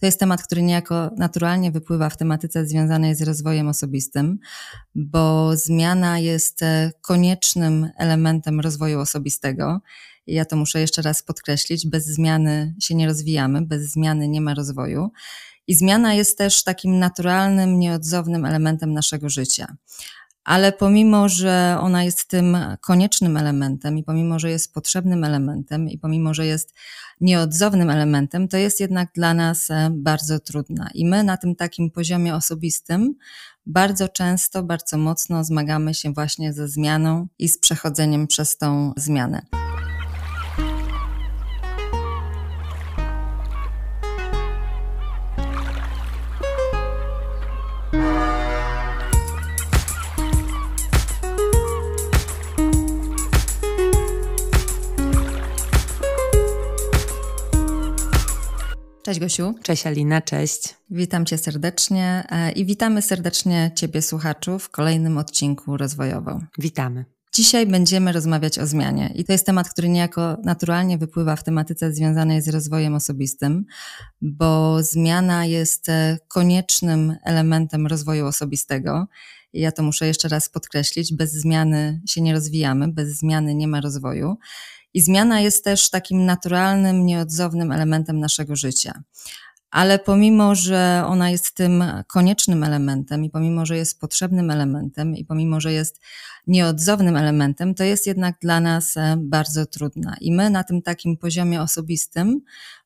To jest temat, który niejako naturalnie wypływa w tematyce związanej z rozwojem osobistym, bo zmiana jest e, koniecznym elementem rozwoju osobistego. Ja to muszę jeszcze raz podkreślić: bez zmiany się nie rozwijamy, bez zmiany nie ma rozwoju. I zmiana jest też takim naturalnym, nieodzownym elementem naszego życia ale pomimo, że ona jest tym koniecznym elementem i pomimo, że jest potrzebnym elementem i pomimo, że jest nieodzownym elementem, to jest jednak dla nas e, bardzo trudna. I my na tym takim poziomie osobistym bardzo często, bardzo mocno zmagamy się właśnie ze zmianą i z przechodzeniem przez tą zmianę. Cześć Gosiu. Cześć Alina, cześć. Witam Cię serdecznie e, i witamy serdecznie Ciebie słuchaczu w kolejnym odcinku rozwojowo. Witamy. Dzisiaj będziemy rozmawiać o zmianie i to jest temat, który niejako naturalnie wypływa w tematyce związanej z rozwojem osobistym, bo zmiana jest e, koniecznym elementem rozwoju osobistego. I ja to muszę jeszcze raz podkreślić, bez zmiany się nie rozwijamy, bez zmiany nie ma rozwoju. I zmiana jest też takim naturalnym, nieodzownym elementem naszego życia. Ale pomimo, że ona jest tym koniecznym elementem i pomimo, że jest potrzebnym elementem i pomimo, że jest nieodzownym elementem, to jest jednak dla nas e, bardzo trudna. I my na tym takim poziomie osobistym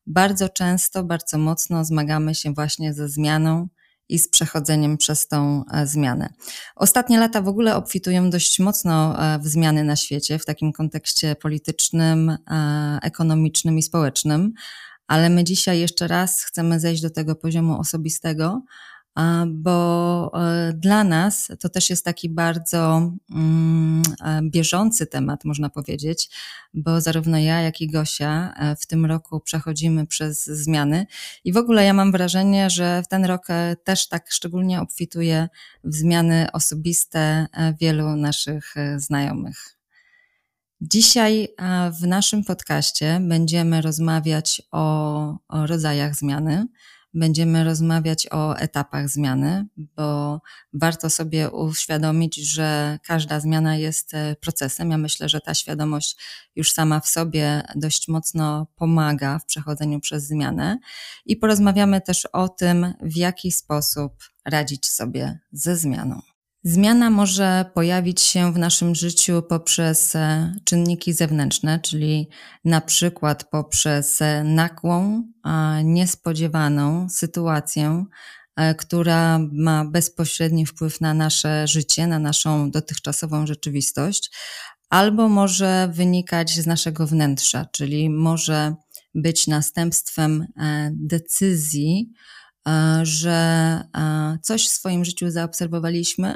bardzo często, bardzo mocno zmagamy się właśnie ze zmianą i z przechodzeniem przez tą e, zmianę. Ostatnie lata w ogóle obfitują dość mocno e, w zmiany na świecie, w takim kontekście politycznym, e, ekonomicznym i społecznym, ale my dzisiaj jeszcze raz chcemy zejść do tego poziomu osobistego, bo e, dla nas to też jest taki bardzo mm, e, bieżący temat, można powiedzieć, bo zarówno ja, jak i Gosia e, w tym roku przechodzimy przez zmiany i w ogóle ja mam wrażenie, że w ten rok też tak szczególnie obfituje w zmiany osobiste wielu naszych znajomych. Dzisiaj w naszym podcaście będziemy rozmawiać o, o rodzajach zmiany Będziemy rozmawiać o etapach zmiany, bo warto sobie uświadomić, że każda zmiana jest e, procesem. Ja myślę, że ta świadomość już sama w sobie dość mocno pomaga w przechodzeniu przez zmianę. I porozmawiamy też o tym, w jaki sposób radzić sobie ze zmianą. Zmiana może pojawić się w naszym życiu poprzez e, czynniki zewnętrzne, czyli na przykład poprzez e, nagłą, niespodziewaną sytuację, e, która ma bezpośredni wpływ na nasze życie, na naszą dotychczasową rzeczywistość, albo może wynikać z naszego wnętrza, czyli może być następstwem decyzji, że coś w swoim życiu zaobserwowaliśmy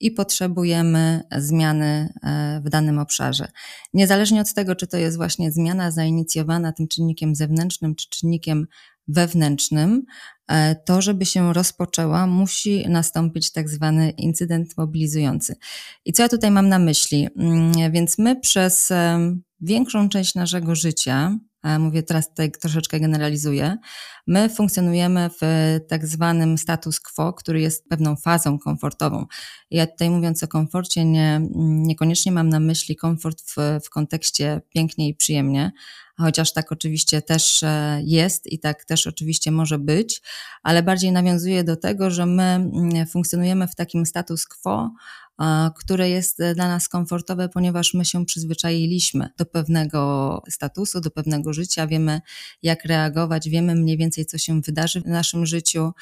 i potrzebujemy zmiany e, w danym obszarze. Niezależnie od tego, czy to jest właśnie zmiana zainicjowana tym czynnikiem zewnętrznym, czy czynnikiem wewnętrznym, e, to, żeby się rozpoczęła, musi nastąpić tak zwany incydent mobilizujący. I co ja tutaj mam na myśli? Mm, więc my przez większą część naszego życia, mówię teraz tutaj troszeczkę generalizuję, my funkcjonujemy w tak zwanym status quo, który jest pewną fazą komfortową. Ja tutaj mówiąc o komforcie, nie, niekoniecznie mam na myśli komfort w, w kontekście pięknie i przyjemnie, chociaż tak oczywiście też e, jest i tak też oczywiście może być, ale bardziej nawiązuje do tego, że my funkcjonujemy w takim status quo, które jest dla nas komfortowe, ponieważ my się przyzwyczailiśmy do pewnego statusu, do pewnego życia, wiemy jak reagować, wiemy mniej więcej co się wydarzy w naszym życiu,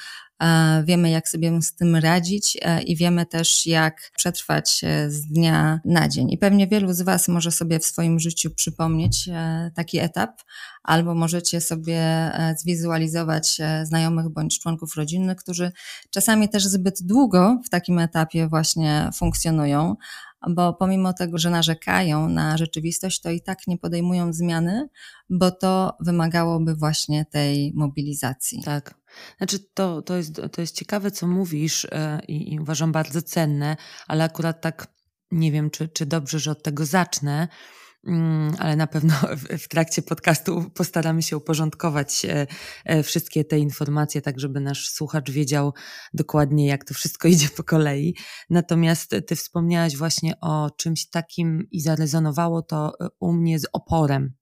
wiemy jak sobie z tym radzić e, i wiemy też jak przetrwać e, z dnia na dzień. I pewnie wielu z Was może sobie w swoim życiu przypomnieć e, taki etap, albo możecie sobie zwizualizować znajomych bądź członków rodziny, którzy czasami też zbyt długo w takim etapie właśnie funkcjonują, bo pomimo tego, że narzekają na rzeczywistość, to i tak nie podejmują zmiany, bo to wymagałoby właśnie tej mobilizacji. Tak. Znaczy, to, to, jest, to jest ciekawe, co mówisz e, i, i uważam bardzo cenne, ale akurat tak nie wiem, czy, czy dobrze, że od tego zacznę, mm, ale na pewno w, trakcie podcastu postaramy się uporządkować e, e, wszystkie te informacje, tak żeby nasz słuchacz wiedział dokładnie, jak to wszystko idzie po kolei. Natomiast ty wspomniałaś właśnie o czymś takim i zarezonowało to u mnie z oporem,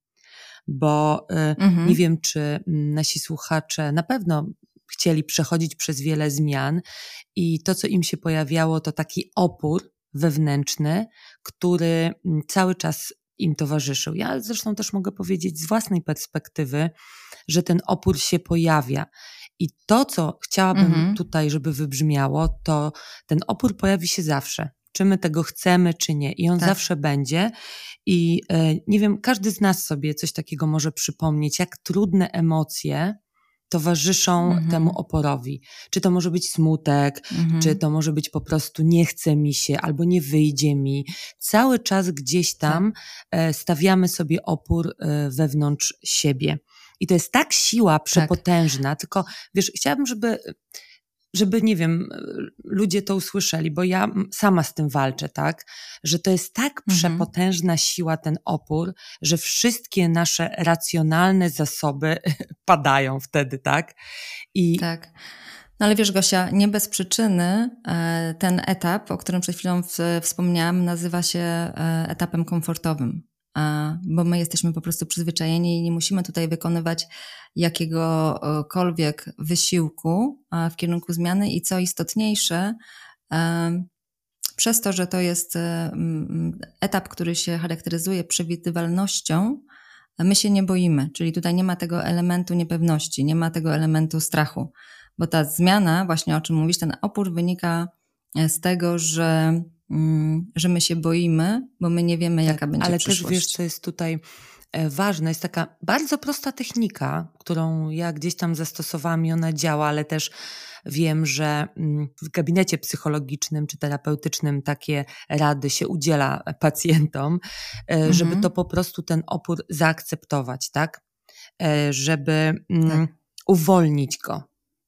bo mhm. nie wiem, czy nasi słuchacze na pewno chcieli przechodzić przez wiele zmian i to, co im się pojawiało, to taki opór wewnętrzny, który mm, cały czas im towarzyszył. Ja zresztą też mogę powiedzieć z własnej perspektywy, że ten opór się pojawia. I to, co chciałabym mhm. tutaj, żeby wybrzmiało, to ten opór pojawi się zawsze. Czy my tego chcemy, czy nie. I on tak. zawsze będzie. I e, nie wiem, każdy z nas sobie coś takiego może przypomnieć, jak trudne emocje towarzyszą mhm. temu oporowi. Czy to może być smutek, mhm. czy to może być po prostu nie chce mi się albo nie wyjdzie mi. Cały czas gdzieś tam tak. stawiamy sobie opór e, wewnątrz siebie. I to jest tak siła tak. przepotężna, tak. tylko wiesz, chciałabym, żeby żeby, nie wiem, ludzie to usłyszeli, bo ja sama z tym walczę, tak? Że to jest tak mhm. przepotężna siła, ten opór, że wszystkie nasze racjonalne zasoby padają wtedy, tak? I tak. No ale wiesz, Gosia, nie bez przyczyny e, ten etap, o którym przed chwilą wspomniałam, nazywa się e, etapem komfortowym bo my jesteśmy po prostu przyzwyczajeni i nie musimy tutaj wykonywać jakiegokolwiek wysiłku w kierunku zmiany. I co istotniejsze, przez to, że to jest e, etap, który się charakteryzuje przewidywalnością, my się nie boimy, czyli tutaj nie ma tego elementu niepewności, nie ma tego elementu strachu, bo ta zmiana, właśnie o czym mówisz, ten opór wynika z tego, że że my się boimy, bo my nie wiemy, jaka tak, będzie ale przyszłość. Ale też wiesz, co jest tutaj e, ważne, jest taka bardzo prosta technika, którą ja gdzieś tam zastosowałam i ona działa, ale też wiem, że mm, w gabinecie psychologicznym czy terapeutycznym takie rady się udziela pacjentom, e, mhm. żeby to po prostu ten opór zaakceptować, tak? E, żeby mm, tak. uwolnić go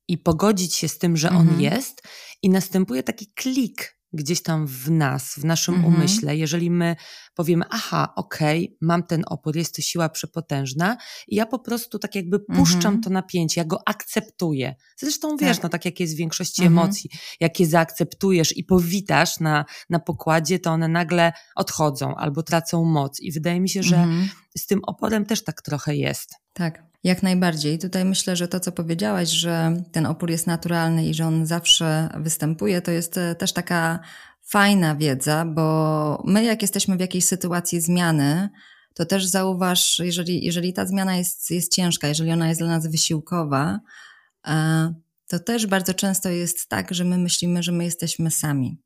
i pogodzić się z tym, że mhm. on jest i następuje taki klik gdzieś tam w nas, w naszym mhm. umyśle, jeżeli my powiemy, aha, okej, okay, mam ten opór, jest to siła przepotężna i ja po prostu tak jakby puszczam mhm. to napięcie, ja go akceptuję. Zresztą wiesz, tak. no tak jak jest w większości mhm. emocji, jak je zaakceptujesz i powitasz na, na pokładzie, to one nagle odchodzą albo tracą moc i wydaje mi się, że mhm. z tym oporem też tak trochę jest. Tak. Jak najbardziej. Tutaj myślę, że to, co powiedziałaś, że ten opór jest naturalny i że on zawsze występuje, to jest e, też taka fajna wiedza, bo my, jak jesteśmy w jakiejś sytuacji zmiany, to też zauważ, jeżeli, jeżeli ta zmiana jest, jest ciężka, jeżeli ona jest dla nas wysiłkowa, e, to też bardzo często jest tak, że my myślimy, że my jesteśmy sami,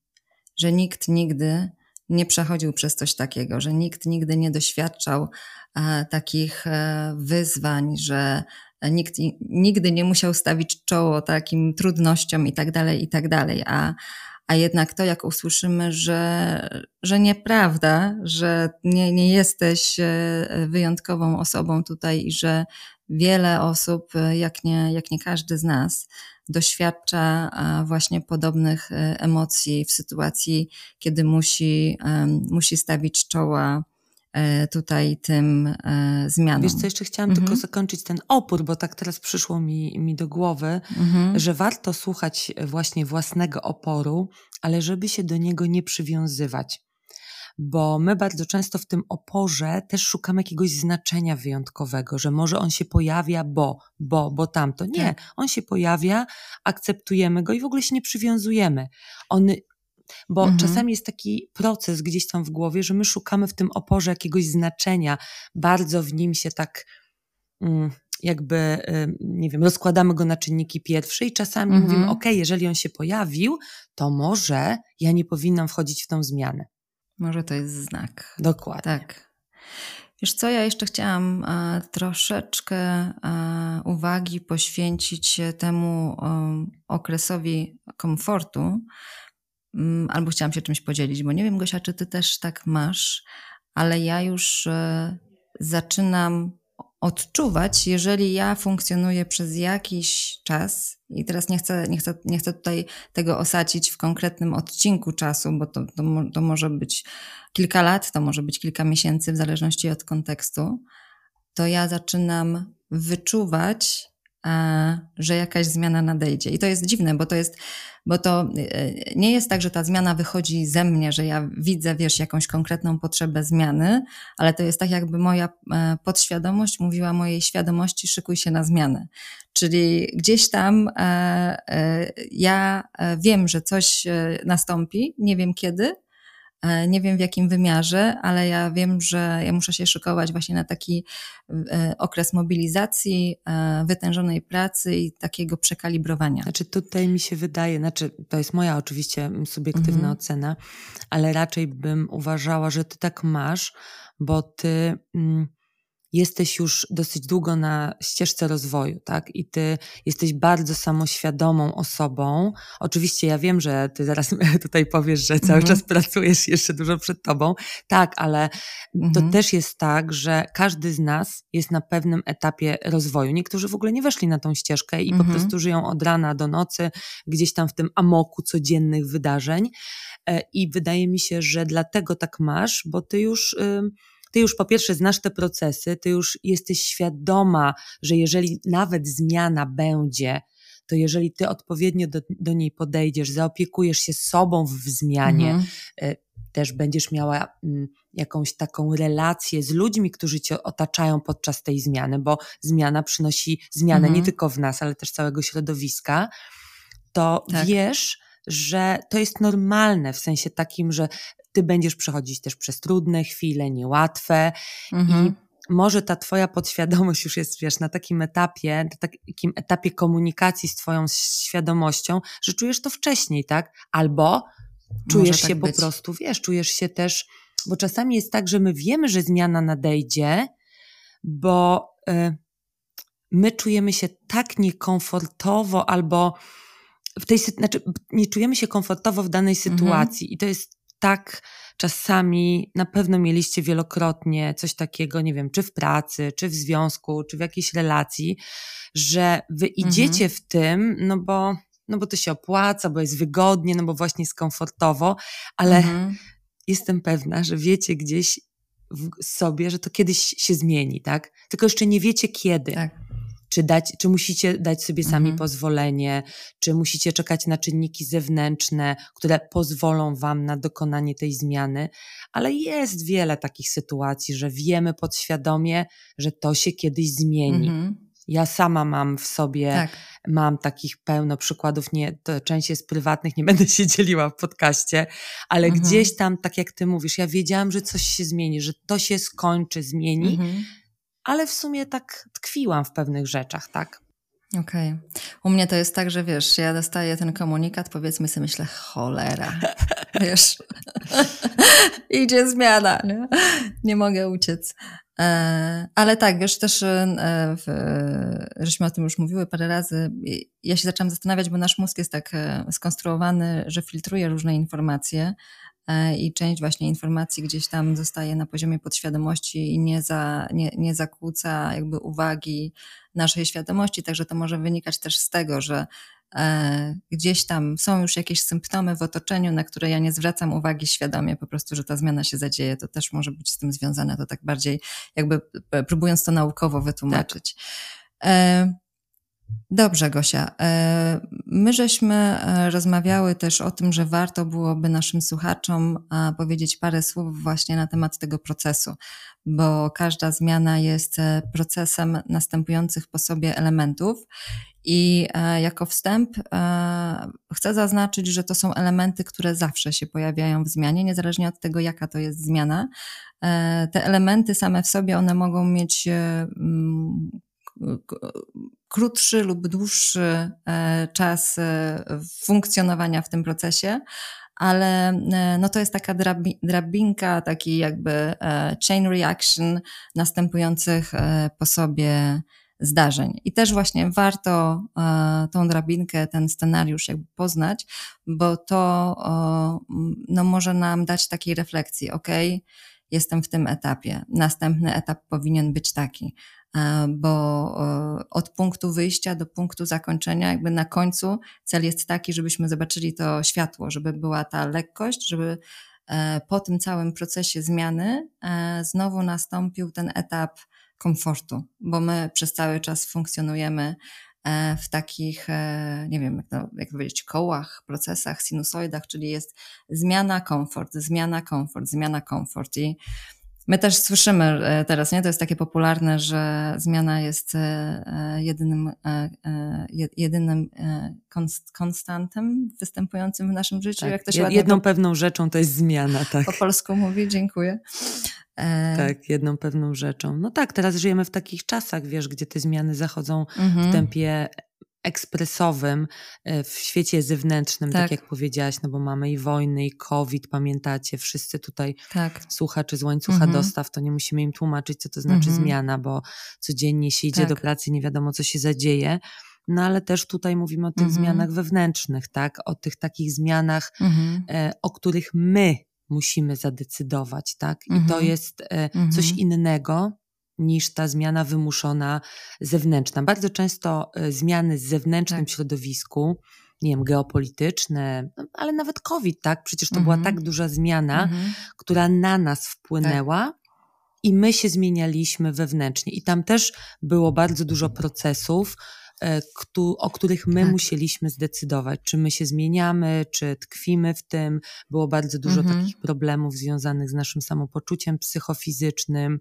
że nikt nigdy nie przechodził przez coś takiego, że nikt nigdy nie doświadczał e, takich e, wyzwań, że nikt nigdy nie musiał stawić czoło takim trudnościom i tak dalej, i tak dalej. A, a jednak to, jak usłyszymy, że, że nieprawda, że nie, nie jesteś e, wyjątkową osobą tutaj i że wiele osób, jak nie, jak nie każdy z nas, doświadcza właśnie podobnych e, emocji w sytuacji, kiedy musi, musi stawić czoła e, tutaj tym e, zmianom. Wiesz co, jeszcze chciałam mhm. tylko zakończyć ten opór, bo tak teraz przyszło mi, mi do głowy, mhm. że warto słuchać właśnie własnego oporu, ale żeby się do niego nie przywiązywać bo my bardzo często w tym oporze też szukamy jakiegoś znaczenia wyjątkowego, że może on się pojawia, bo, bo, bo tamto. Nie, tak. on się pojawia, akceptujemy go i w ogóle się nie przywiązujemy. On, bo mhm. czasami jest taki proces gdzieś tam w głowie, że my szukamy w tym oporze jakiegoś znaczenia, bardzo w nim się tak. Mm, jakby, nie wiem, rozkładamy go na czynniki pierwsze i czasami mhm. mówimy, ok, jeżeli on się pojawił, to może ja nie powinnam wchodzić w tą zmianę. Może to jest znak. Dokładnie. Tak. Wiesz co, ja jeszcze chciałam e, troszeczkę e, uwagi poświęcić temu e, okresowi komfortu, mm, albo chciałam się czymś podzielić, bo nie wiem, Gosia, czy ty też tak masz, ale ja już zaczynam odczuwać, jeżeli ja funkcjonuję przez jakiś czas, i teraz nie chcę, nie chcę, nie chcę tutaj tego osadzić w konkretnym odcinku czasu, bo to, to, to może być kilka lat, to może być kilka miesięcy, w zależności od kontekstu, to ja zaczynam wyczuwać, że jakaś zmiana nadejdzie. I to jest dziwne, bo to jest, bo to e, nie jest tak, że ta zmiana wychodzi ze mnie, że ja widzę, wiesz, jakąś konkretną potrzebę zmiany, ale to jest tak, jakby moja e, podświadomość mówiła mojej świadomości, szykuj się na zmianę. Czyli gdzieś tam e, ja wiem, że coś nastąpi, nie wiem kiedy, E, nie wiem w jakim wymiarze, ale ja wiem, że ja muszę się szykować właśnie na taki e, okres mobilizacji, e, wytężonej pracy i takiego przekalibrowania. Znaczy tutaj mi się wydaje, znaczy to jest moja oczywiście subiektywna mhm. ocena, ale raczej bym uważała, że ty tak masz, bo ty. Mm, jesteś już dosyć długo na ścieżce rozwoju, tak? I ty jesteś bardzo samoświadomą osobą. Oczywiście ja wiem, że ty zaraz tutaj powiesz, że cały mhm. czas pracujesz jeszcze dużo przed tobą. Tak, ale mhm. to też jest tak, że każdy z nas jest na pewnym etapie rozwoju. Niektórzy w ogóle nie weszli na tą ścieżkę i mhm. po prostu żyją od rana do nocy, gdzieś tam w tym amoku codziennych wydarzeń. E, I wydaje mi się, że dlatego tak masz, bo ty już ty już po pierwsze znasz te procesy, ty już jesteś świadoma, że jeżeli nawet zmiana będzie, to jeżeli ty odpowiednio do, do niej podejdziesz, zaopiekujesz się sobą w zmianie, mhm. E, też będziesz miała mm, jakąś taką relację z ludźmi, którzy cię otaczają podczas tej zmiany, bo zmiana przynosi zmianę mhm. nie tylko w nas, ale też całego środowiska, to tak. wiesz, że to jest normalne w sensie takim, że ty będziesz przechodzić też przez trudne chwile, niełatwe mhm. i może ta twoja podświadomość już jest, wiesz, na takim etapie, na takim etapie komunikacji z twoją świadomością, że czujesz to wcześniej, tak? Albo czujesz tak się być. po prostu, wiesz, czujesz się też, bo czasami jest tak, że my wiemy, że zmiana nadejdzie, bo y, my czujemy się tak niekomfortowo albo w tej znaczy nie czujemy się komfortowo w danej mhm. sytuacji mhm. i to jest tak czasami na pewno mieliście wielokrotnie coś takiego, nie wiem, czy w pracy, czy w związku, czy w jakiejś relacji, że wy idziecie mhm. w tym, no bo, no bo to się opłaca, bo jest wygodnie, no bo właśnie jest komfortowo, ale mhm. jestem pewna, że wiecie gdzieś w sobie, że to kiedyś się zmieni, tak? Tylko jeszcze nie wiecie kiedy. Tak czy, dać, czy musicie dać sobie sami mhm. pozwolenie, czy musicie czekać na czynniki zewnętrzne, które pozwolą wam na dokonanie tej zmiany, ale jest wiele takich sytuacji, że wiemy podświadomie, że to się kiedyś zmieni. Mhm. Ja sama mam w sobie, tak. mam takich pełno przykładów, nie, to część jest prywatnych, nie będę się dzieliła w podcaście, ale mhm. gdzieś tam, tak jak ty mówisz, ja wiedziałam, że coś się zmieni, że to się skończy, zmieni, mhm ale w sumie tak tkwiłam w pewnych rzeczach, tak? Okej. Okay. U mnie to jest tak, że wiesz, ja dostaję ten komunikat, powiedzmy sobie, myślę, cholera, wiesz, idzie zmiana, nie? nie mogę uciec. E, ale tak, wiesz, też e, w, żeśmy o tym już mówiły parę razy. Ja się zaczęłam zastanawiać, bo nasz mózg jest tak e, skonstruowany, że filtruje różne informacje i część właśnie informacji gdzieś tam zostaje na poziomie podświadomości i nie, za, nie, nie zakłóca jakby uwagi naszej świadomości, także to może wynikać też z tego, że e, gdzieś tam są już jakieś symptomy w otoczeniu, na które ja nie zwracam uwagi świadomie, po prostu, że ta zmiana się zadzieje, to też może być z tym związane, to tak bardziej jakby e, próbując to naukowo wytłumaczyć. Tak. Dobrze, Gosia. E, my żeśmy e, rozmawiały też o tym, że warto byłoby naszym słuchaczom powiedzieć parę słów właśnie na temat tego procesu, bo każda zmiana jest e, procesem następujących po sobie elementów. I jako wstęp chcę zaznaczyć, że to są elementy, które zawsze się pojawiają w zmianie, niezależnie od tego, jaka to jest zmiana. Te elementy same w sobie, one mogą mieć krótszy lub dłuższy e, czas e, funkcjonowania w tym procesie, ale e, no to jest taka drabi, drabinka, taki jakby chain reaction następujących po sobie zdarzeń. I też właśnie warto tą drabinkę, ten scenariusz jakby poznać, bo to no, może nam dać takiej refleksji, ok, jestem w tym etapie, następny etap powinien być taki bo od punktu wyjścia do punktu zakończenia, jakby na końcu cel jest taki, żebyśmy zobaczyli to światło, żeby była ta lekkość, żeby po tym całym procesie zmiany znowu nastąpił ten etap komfortu, bo my przez cały czas funkcjonujemy E, w takich, e, nie wiem, jak, to, jak powiedzieć, kołach, procesach, sinusoidach, czyli jest zmiana, komfort, zmiana, komfort, zmiana, komfort. I my też słyszymy e, teraz, nie? To jest takie popularne, że zmiana jest jedynym, jedynym konstantem występującym w naszym życiu. Tak, jak się jedną po... pewną rzeczą to jest zmiana, tak. Po polsku mówi, dziękuję. E, tak, jedną pewną rzeczą. No tak, teraz żyjemy w takich czasach, wiesz, gdzie te zmiany zachodzą mhm. w tempie ekspresowym e, w świecie zewnętrznym, tak. tak. jak powiedziałaś, no bo mamy i wojny, i COVID, pamiętacie, wszyscy tutaj tak. słuchacze z łańcucha mhm. dostaw, to nie musimy im tłumaczyć, co to znaczy mhm. zmiana, bo codziennie się idzie tak. do pracy, nie wiadomo, co się zadzieje. No ale też tutaj mówimy o tych mhm. zmianach wewnętrznych, tak? O tych takich zmianach, mhm. e, o których my musimy zadecydować, tak? I to mhm. jest e, coś mhm. innego niż ta zmiana wymuszona zewnętrzna. Bardzo często e, zmiany z zewnętrznym tak. środowisku, nie wiem, geopolityczne, no, ale nawet COVID, tak? Przecież to była tak duża zmiana, która na nas wpłynęła. Tak. I my się zmienialiśmy wewnętrznie. I tam też było bardzo dużo procesów, E, o których my tak. musieliśmy zdecydować, czy my się zmieniamy, czy tkwimy w tym. Było bardzo dużo mhm. takich problemów związanych z naszym samopoczuciem psychofizycznym.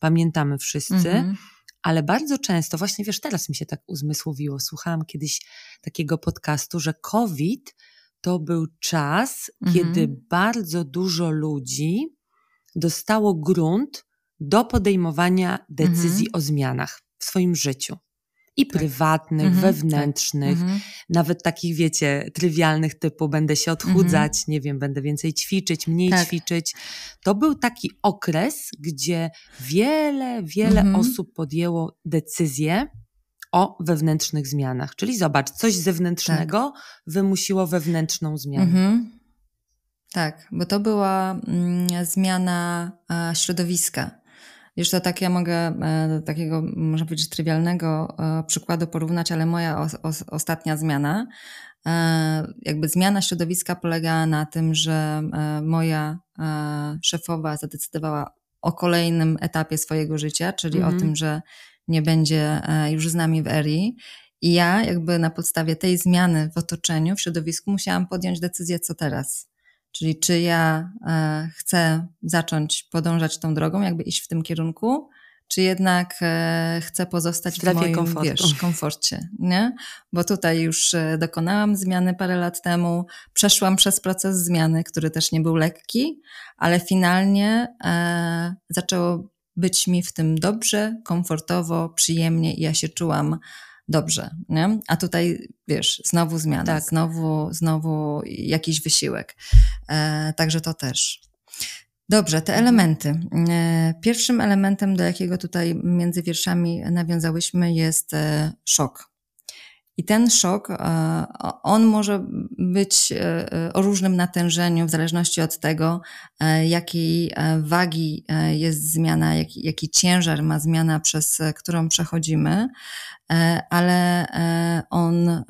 Pamiętamy wszyscy. Mhm. Ale bardzo często, właśnie wiesz, teraz mi się tak uzmysłowiło, słuchałam kiedyś takiego podcastu, że COVID to był czas, mhm. kiedy bardzo dużo ludzi dostało grunt do podejmowania decyzji mhm. o zmianach w swoim życiu i tak. prywatnych, mhm, wewnętrznych, tak. mhm. nawet takich, wiecie, trywialnych typu będę się odchudzać, mhm. nie wiem, będę więcej ćwiczyć, mniej tak. ćwiczyć. To był taki okres, gdzie wiele, wiele mhm. osób podjęło decyzję o wewnętrznych zmianach. Czyli zobacz, coś zewnętrznego tak. wymusiło wewnętrzną zmianę. Mhm. Tak, bo to była mm, zmiana a, środowiska. To tak ja mogę e, do takiego, można powiedzieć, trywialnego e, przykładu porównać, ale moja o, o, ostatnia zmiana, e, jakby zmiana środowiska polegała na tym, że moja szefowa zadecydowała o kolejnym etapie swojego życia, czyli mhm. o tym, że nie będzie już z nami w Eri. I ja jakby na podstawie tej zmiany w otoczeniu, w środowisku musiałam podjąć decyzję, co teraz. Czyli czy ja e, chcę zacząć podążać tą drogą, jakby iść w tym kierunku, czy jednak e, chcę pozostać w, w moim komfortu. wiesz, komforcie, nie? Bo tutaj już e, dokonałam zmiany parę lat temu, przeszłam przez proces zmiany, który też nie był lekki, ale finalnie e, zaczęło być mi w tym dobrze, komfortowo, przyjemnie i ja się czułam dobrze, nie? A tutaj, wiesz, znowu zmiana, tak. znowu, znowu jakiś wysiłek. E, także to też. Dobrze, te elementy. E, pierwszym elementem, do jakiego tutaj między wierszami nawiązałyśmy, jest e, szok. I ten szok, e, on może być e, o różnym natężeniu, w zależności od tego, e, jakiej wagi jest zmiana, jaki, jaki ciężar ma zmiana, przez którą przechodzimy, ale on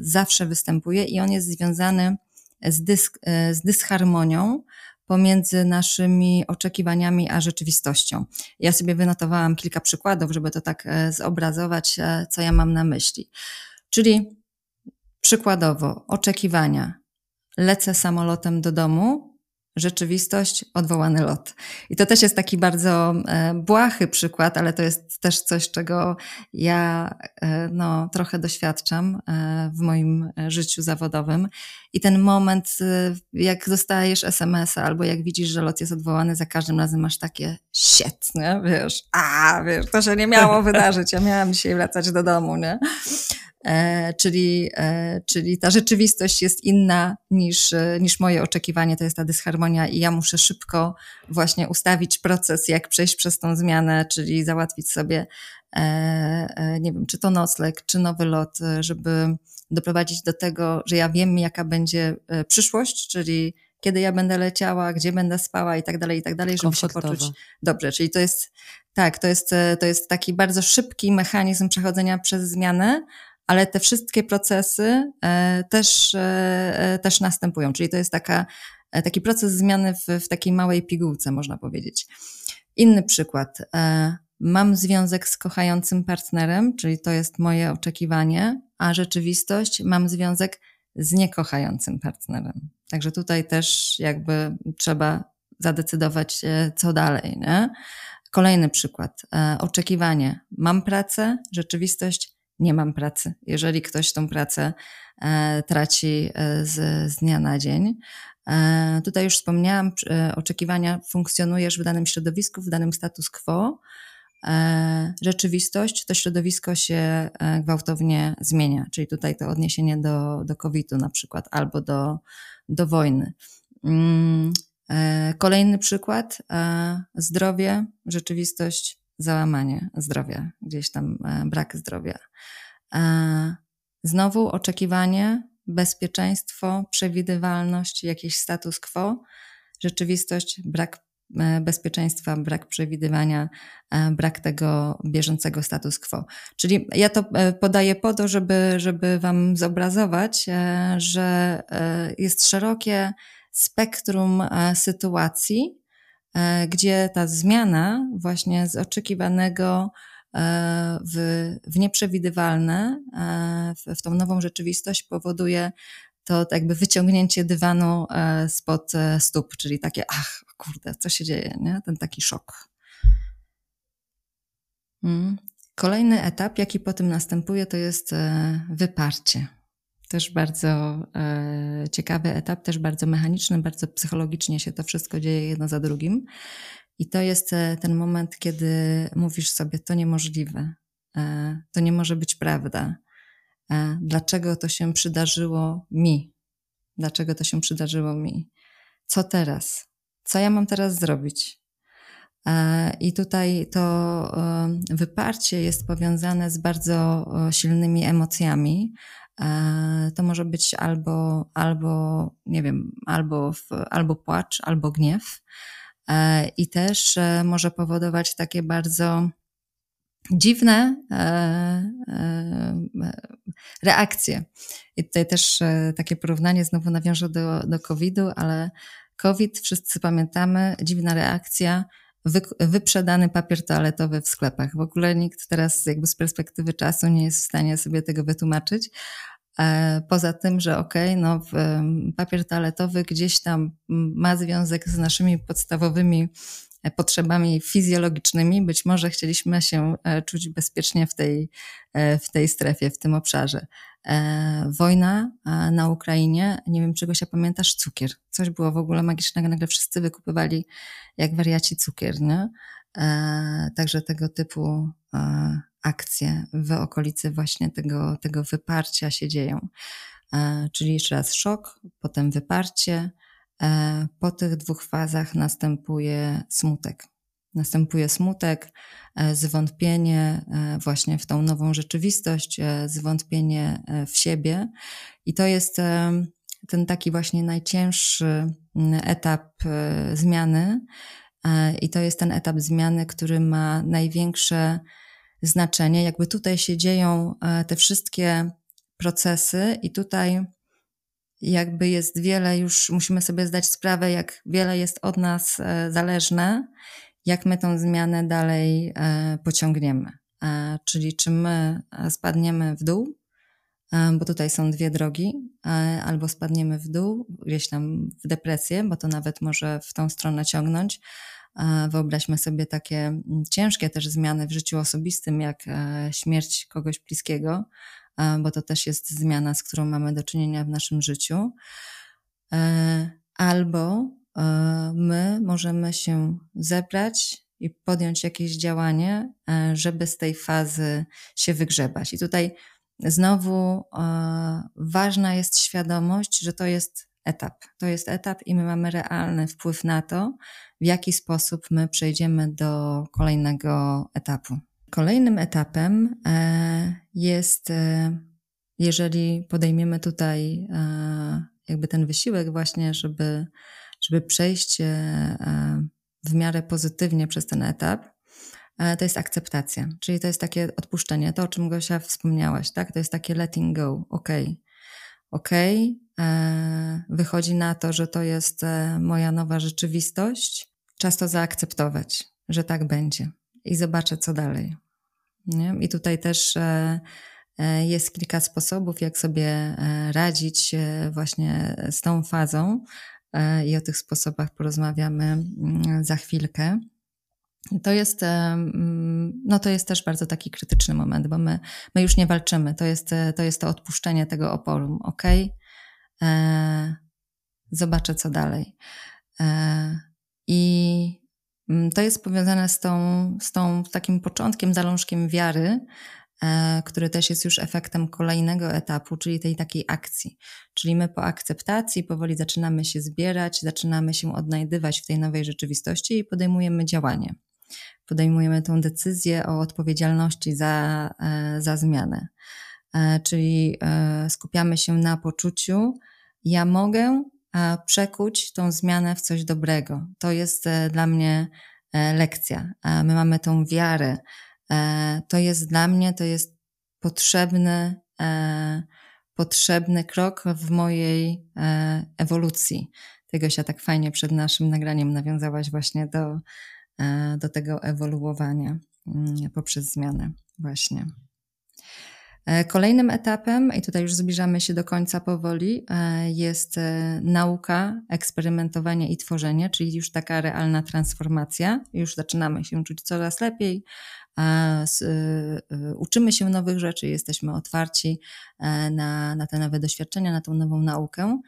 zawsze występuje i on jest związany z, dysk, z dysharmonią pomiędzy naszymi oczekiwaniami a rzeczywistością. Ja sobie wynotowałam kilka przykładów, żeby to tak zobrazować, co ja mam na myśli. Czyli przykładowo oczekiwania. Lecę samolotem do domu, rzeczywistość, odwołany lot. I to też jest taki bardzo e, błahy przykład, ale to jest też coś, czego ja e, no, trochę doświadczam e, w moim życiu zawodowym. I ten moment, jak dostajesz SMS-a albo jak widzisz, że lot jest odwołany, za każdym razem masz takie shit, nie? Wiesz, a, wiesz, to się nie miało wydarzyć, ja miałam dzisiaj wracać do domu, nie? E, czyli, e, czyli ta rzeczywistość jest inna niż, e, niż moje oczekiwanie, to jest ta dysharmonia i ja muszę szybko właśnie ustawić proces, jak przejść przez tą zmianę, czyli załatwić sobie, nie wiem, czy to nocleg, czy nowy lot, żeby doprowadzić do tego, że ja wiem, jaka będzie przyszłość, czyli kiedy ja będę leciała, gdzie będę spała i tak dalej, i tak dalej, żeby się poczuć dobrze. Czyli to jest, tak, to jest, to jest taki bardzo szybki mechanizm przechodzenia przez zmianę, ale te wszystkie procesy e, też, e, też następują. Czyli to jest taka, taki proces zmiany w, w takiej małej pigułce, można powiedzieć. Inny przykład. Mam związek z kochającym partnerem, czyli to jest moje oczekiwanie, a rzeczywistość mam związek z niekochającym partnerem. Także tutaj też jakby trzeba zadecydować, co dalej. Nie? Kolejny przykład. E, oczekiwanie. Mam pracę, rzeczywistość nie mam pracy. Jeżeli ktoś tą pracę e, traci e, z, z dnia na dzień. Tutaj już wspomniałam, oczekiwania funkcjonujesz w danym środowisku, w danym status quo, E, rzeczywistość, to środowisko się e, gwałtownie zmienia. Czyli tutaj to odniesienie do, do COVID-u na przykład albo do, do wojny. Mm, e, kolejny przykład, zdrowie, rzeczywistość, załamanie zdrowia, gdzieś tam brak zdrowia. Znowu oczekiwanie, bezpieczeństwo, przewidywalność, jakiś status quo, rzeczywistość, brak E, bezpieczeństwa, brak przewidywania, e, brak tego bieżącego status quo. Czyli ja to e, podaję po to, żeby, żeby Wam zobrazować, że jest szerokie spektrum sytuacji, gdzie ta zmiana właśnie z oczekiwanego w, w nieprzewidywalne, w, w tą nową rzeczywistość powoduje to jakby wyciągnięcie dywanu spod stóp, czyli takie, ach, kurde, co się dzieje, nie? Ten taki szok. Mm. Kolejny etap, jaki po tym następuje, to jest e, wyparcie. Też bardzo e, ciekawy etap, też bardzo mechaniczny, bardzo psychologicznie się to wszystko dzieje jedno za drugim. I to jest e, ten moment, kiedy mówisz sobie, to niemożliwe, to nie może być prawda. Dlaczego to się przydarzyło mi? Dlaczego to się przydarzyło mi? Co teraz? co ja mam teraz zrobić? E, I tutaj to e, wyparcie jest powiązane z bardzo e, silnymi emocjami. To może być albo, albo nie wiem, albo, albo płacz, albo gniew. I też może powodować takie bardzo dziwne reakcje. I tutaj też takie porównanie znowu nawiążę do, do COVID-u, ale COVID, wszyscy pamiętamy, dziwna reakcja, wy, wyprzedany papier toaletowy w sklepach. W ogóle nikt teraz jakby z perspektywy czasu nie jest w stanie sobie tego wytłumaczyć. E, poza tym, że okej, okay, no papier toaletowy gdzieś tam ma związek z naszymi podstawowymi e, potrzebami fizjologicznymi. Być może chcieliśmy się e, czuć bezpiecznie w tej, w tej strefie, w tym obszarze. E, wojna na Ukrainie, nie wiem czego się pamiętasz, cukier. Coś było w ogóle magicznego, nagle wszyscy wykupywali jak wariaci cukier, nie? E, także tego typu e, akcje w okolicy właśnie tego, tego wyparcia się dzieją. Czyli jeszcze raz szok, potem wyparcie. Po tych dwóch fazach następuje smutek. Następuje smutek, e, zwątpienie e, właśnie w tą nową rzeczywistość, e, zwątpienie w siebie. I to jest ten taki właśnie najcięższy etap zmiany. I to jest ten etap zmiany, który ma największe znaczenie. Jakby tutaj się dzieją te wszystkie procesy, i tutaj jakby jest wiele, już musimy sobie zdać sprawę, jak wiele jest od nas zależne jak my tą zmianę dalej e, pociągniemy. E, czyli czy my e, spadniemy w dół, bo tutaj są dwie drogi, albo spadniemy w dół, gdzieś tam w depresję, bo to nawet może w tą stronę ciągnąć. Wyobraźmy sobie takie ciężkie też zmiany w życiu osobistym, jak śmierć kogoś bliskiego, bo to też jest zmiana, z którą mamy do czynienia w naszym życiu. Albo my możemy się zebrać i podjąć jakieś działanie, e, żeby z tej fazy się wygrzebać. I tutaj znowu e, ważna jest świadomość, że to jest etap. To jest etap i my mamy realny wpływ na to, w jaki sposób my przejdziemy do kolejnego etapu. Kolejnym etapem jest, jeżeli podejmiemy tutaj jakby ten wysiłek właśnie, żeby, żeby przejść w miarę pozytywnie przez ten etap, to jest akceptacja, czyli to jest takie odpuszczenie, to o czym Gosia wspomniałaś, tak? To jest takie letting go, ok, ok, wychodzi na to, że to jest moja nowa rzeczywistość, czas to zaakceptować, że tak będzie. I zobaczę, co dalej. Nie? I tutaj też e, e, jest kilka sposobów, jak sobie e, radzić właśnie z tą fazą, i o tych sposobach porozmawiamy mm, za chwilkę. To jest, mm, no to jest też bardzo taki krytyczny moment, bo my, my już nie walczymy. To jest, to jest to odpuszczenie tego oporu. Ok, zobaczę co dalej. I mm, to jest powiązane z tą, z tą takim początkiem, zalążkiem wiary, e, który też jest już efektem kolejnego etapu, czyli tej takiej akcji. Czyli my po akceptacji powoli zaczynamy się zbierać, zaczynamy się odnajdywać w tej nowej rzeczywistości i podejmujemy działanie. Podejmujemy tą decyzję o odpowiedzialności za, e, za zmianę. E, czyli skupiamy się na poczuciu, ja mogę, przekuć tą zmianę w coś dobrego. To jest e, dla mnie e, lekcja. My mamy tą wiarę. E, to jest dla mnie, to jest potrzebny, potrzebny krok w mojej ewolucji. Tego się tak fajnie przed naszym nagraniem nawiązałaś właśnie do, do tego ewoluowania mm, poprzez zmianę właśnie. E, kolejnym etapem, i tutaj już zbliżamy się do końca powoli, e, jest e, nauka, eksperymentowanie i tworzenie, czyli już taka realna transformacja. Już zaczynamy się czuć coraz lepiej, uczymy się nowych rzeczy, jesteśmy otwarci na, na te nowe doświadczenia, na tą nową naukę.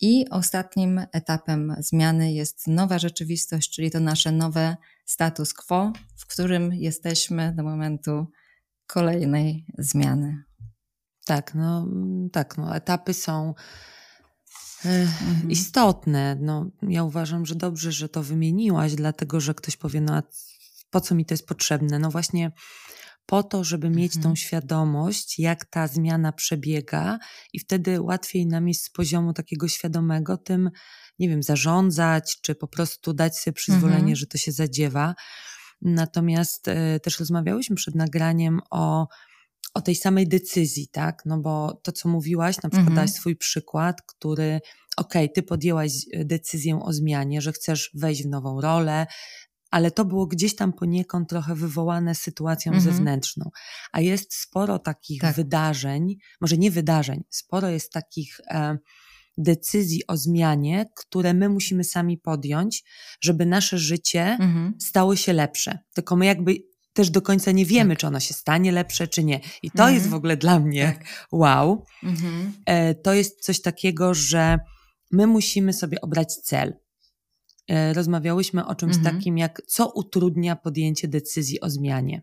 I ostatnim etapem zmiany jest nowa rzeczywistość, czyli to nasze nowe status quo, w którym jesteśmy do momentu kolejnej zmiany. Tak, no tak, no etapy są e, mhm. istotne. No, ja uważam, że dobrze, że to wymieniłaś, dlatego że ktoś powie, no a po co mi to jest potrzebne? No właśnie po to, żeby mieć mhm. tą świadomość, jak ta zmiana przebiega, i wtedy łatwiej nam jest z poziomu takiego świadomego tym, nie wiem, zarządzać, czy po prostu dać sobie przyzwolenie, mhm. że to się zadziewa. Natomiast e, też rozmawiałyśmy przed nagraniem o, o tej samej decyzji, tak? No bo to, co mówiłaś, na przykład mhm. swój przykład, który, okej, okay, ty podjęłaś e, decyzję o zmianie, że chcesz wejść w nową rolę, ale to było gdzieś tam poniekąd trochę wywołane sytuacją mhm. zewnętrzną. A jest sporo takich tak. wydarzeń, może nie wydarzeń, sporo jest takich. E, decyzji o zmianie, które my musimy sami podjąć, żeby nasze życie mhm. stało się lepsze. Tylko my jakby też do końca nie wiemy, tak. czy ono się stanie lepsze, czy nie. I to mhm. jest w ogóle dla mnie tak. wow. Mhm. E, to jest coś takiego, że my musimy sobie obrać cel. E, rozmawiałyśmy o czymś mhm. takim, jak co utrudnia podjęcie decyzji o zmianie.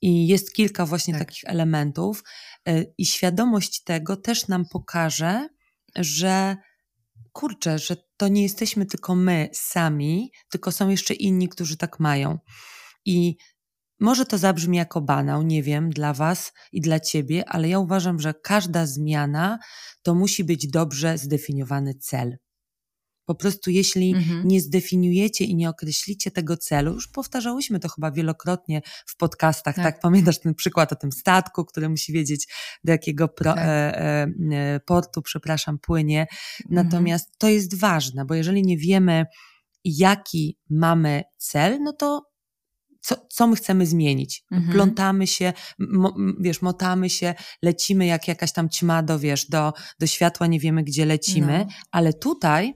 I jest kilka właśnie tak. takich elementów, e, i świadomość tego też nam pokaże, że kurczę, że to nie jesteśmy tylko my sami, tylko są jeszcze inni, którzy tak mają. I może to zabrzmi jako banał, nie wiem, dla Was i dla Ciebie, ale ja uważam, że każda zmiana to musi być dobrze zdefiniowany cel. Po prostu jeśli mhm. nie zdefiniujecie i nie określicie tego celu, już powtarzałyśmy to chyba wielokrotnie w podcastach, tak? tak? Pamiętasz ten przykład o tym statku, który musi wiedzieć, do jakiego pro, tak. e, e, portu, przepraszam, płynie. Mhm. Natomiast to jest ważne, bo jeżeli nie wiemy, jaki mamy cel, no to co, co my chcemy zmienić. Mhm. Plątamy się, mo, wiesz, motamy się, lecimy jak jakaś tam ćma do, wiesz, do, do światła, nie wiemy gdzie lecimy, no. ale tutaj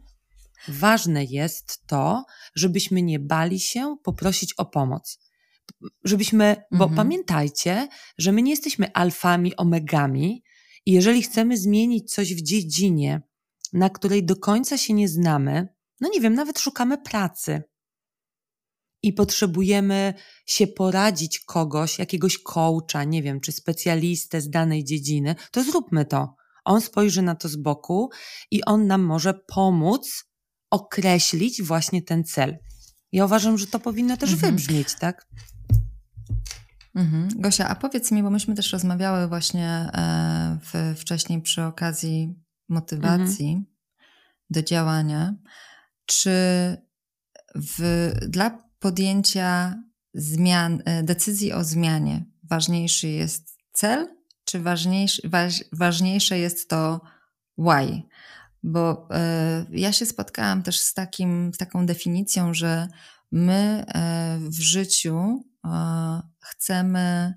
Ważne jest to, żebyśmy nie bali się poprosić o pomoc. Żebyśmy, bo mhm. pamiętajcie, że my nie jesteśmy alfami, omegami i jeżeli chcemy zmienić coś w dziedzinie, na której do końca się nie znamy, no nie wiem, nawet szukamy pracy i potrzebujemy się poradzić kogoś, jakiegoś coacha, nie wiem, czy specjalistę z danej dziedziny, to zróbmy to. On spojrzy na to z boku i on nam może pomóc określić właśnie ten cel. Ja uważam, że to powinno też mhm. wybrzmieć, tak? Mhm. Gosia, a powiedz mi, bo myśmy też rozmawiały właśnie e, w, wcześniej przy okazji motywacji, do działania, czy w, dla podjęcia zmian, e, decyzji o zmianie ważniejszy jest cel, czy ważniejszy, waż, ważniejsze jest to why? Bo y, ja się spotkałam też z, takim, z taką definicją, że my y, w życiu y, chcemy,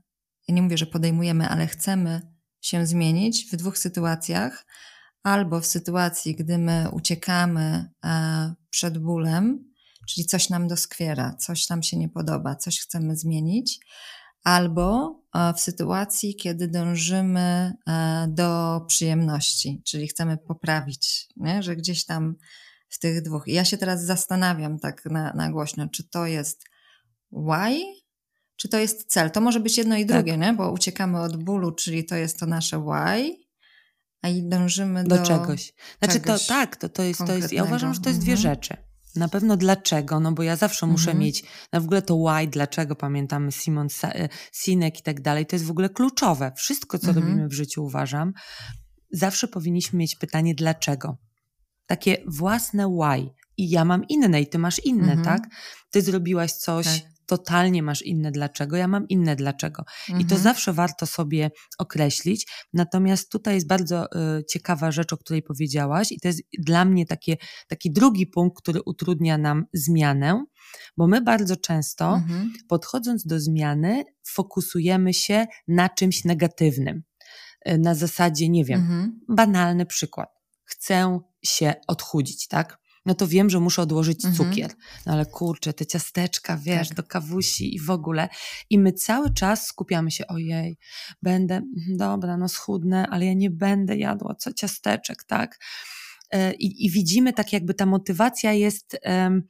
ja nie mówię, że podejmujemy, ale chcemy się zmienić w dwóch sytuacjach. Albo w sytuacji, gdy my uciekamy przed bólem, czyli coś nam doskwiera, coś nam się nie podoba, coś chcemy zmienić, albo w sytuacji, kiedy dążymy e, do przyjemności, czyli chcemy poprawić, nie? że gdzieś tam w tych dwóch. I ja się teraz zastanawiam tak na, na głośno, czy to jest why, czy to jest cel. To może być jedno i tak. drugie, nie? bo uciekamy od bólu, czyli to jest to nasze why, a i dążymy do, do czegoś. Znaczy czegoś to tak, to, to, jest, to jest, ja uważam, że to jest dwie mhm. rzeczy. Na pewno dlaczego, no bo ja zawsze muszę mhm. mieć, na w ogóle to why, dlaczego, pamiętamy Simon e, Sinek i tak dalej, to jest w ogóle kluczowe. Wszystko, co mhm. robimy w życiu, uważam, zawsze powinniśmy mieć pytanie dlaczego. Takie własne why. I ja mam inne i ty masz inne, mhm. tak? Ty zrobiłaś coś, tak totalnie masz inne dlaczego, ja mam inne dlaczego. Mhm. I to mhm. zawsze warto sobie określić. Natomiast tutaj jest bardzo y, ciekawa rzecz, o której powiedziałaś, i to jest dla mnie takie, taki drugi punkt, który utrudnia nam zmianę, bo my bardzo często, mhm. podchodząc do zmiany, fokusujemy się na czymś negatywnym. Y, na zasadzie, nie wiem, mhm. banalny przykład. Chcę się odchudzić, tak? No to wiem, że muszę odłożyć mhm. cukier. No ale kurczę, te ciasteczka, wiesz, tak. do kawusi i w ogóle. I my cały czas skupiamy się, ojej, będę, mhm, dobra, no schudnę, ale ja nie będę jadła co ciasteczek, tak? E, I, i widzimy tak jakby ta motywacja jest um,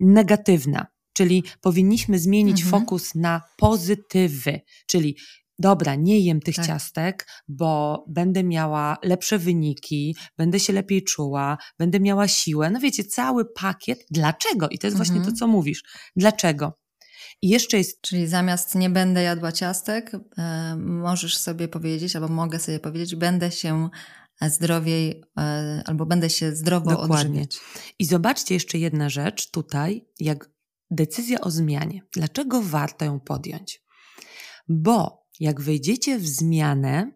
negatywna. Czyli powinniśmy zmienić mhm. fokus na pozytywy, czyli dobra, nie jem tych tak. ciastek, bo będę miała lepsze wyniki, będę się lepiej czuła, będę miała siłę. No wiecie, cały pakiet. Dlaczego? I to jest mhm. właśnie to, mhm. co mówisz. Dlaczego? I jeszcze jest. Czyli zamiast nie będę jadła ciastek, e, możesz sobie powiedzieć, albo mogę sobie powiedzieć, będę się zdrowiej, e, albo będę się zdrowo Dokładnie. odżywiać. I zobaczcie jeszcze jedna rzecz tutaj, jak decyzja o zmianie. Dlaczego warto ją podjąć? Bo jak wejdziecie w zmianę,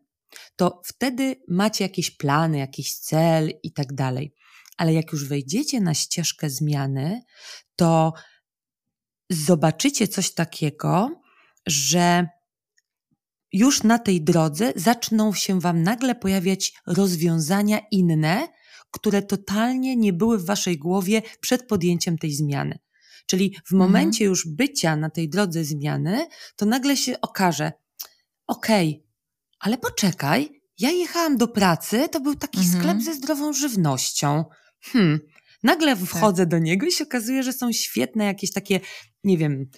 to wtedy macie jakieś plany, jakiś cel i tak dalej. Ale jak już wejdziecie na ścieżkę zmiany, to zobaczycie coś takiego, że już na tej drodze zaczną się Wam nagle pojawiać rozwiązania inne, które totalnie nie były w Waszej głowie przed podjęciem tej zmiany. Czyli w mhm. momencie już bycia na tej drodze zmiany, to nagle się okaże, okej, okay, ale poczekaj, ja jechałam do pracy, to był taki mhm. sklep ze zdrową żywnością. Hmm. Nagle tak. wchodzę tak. do niego i się okazuje, że są świetne jakieś takie, nie wiem,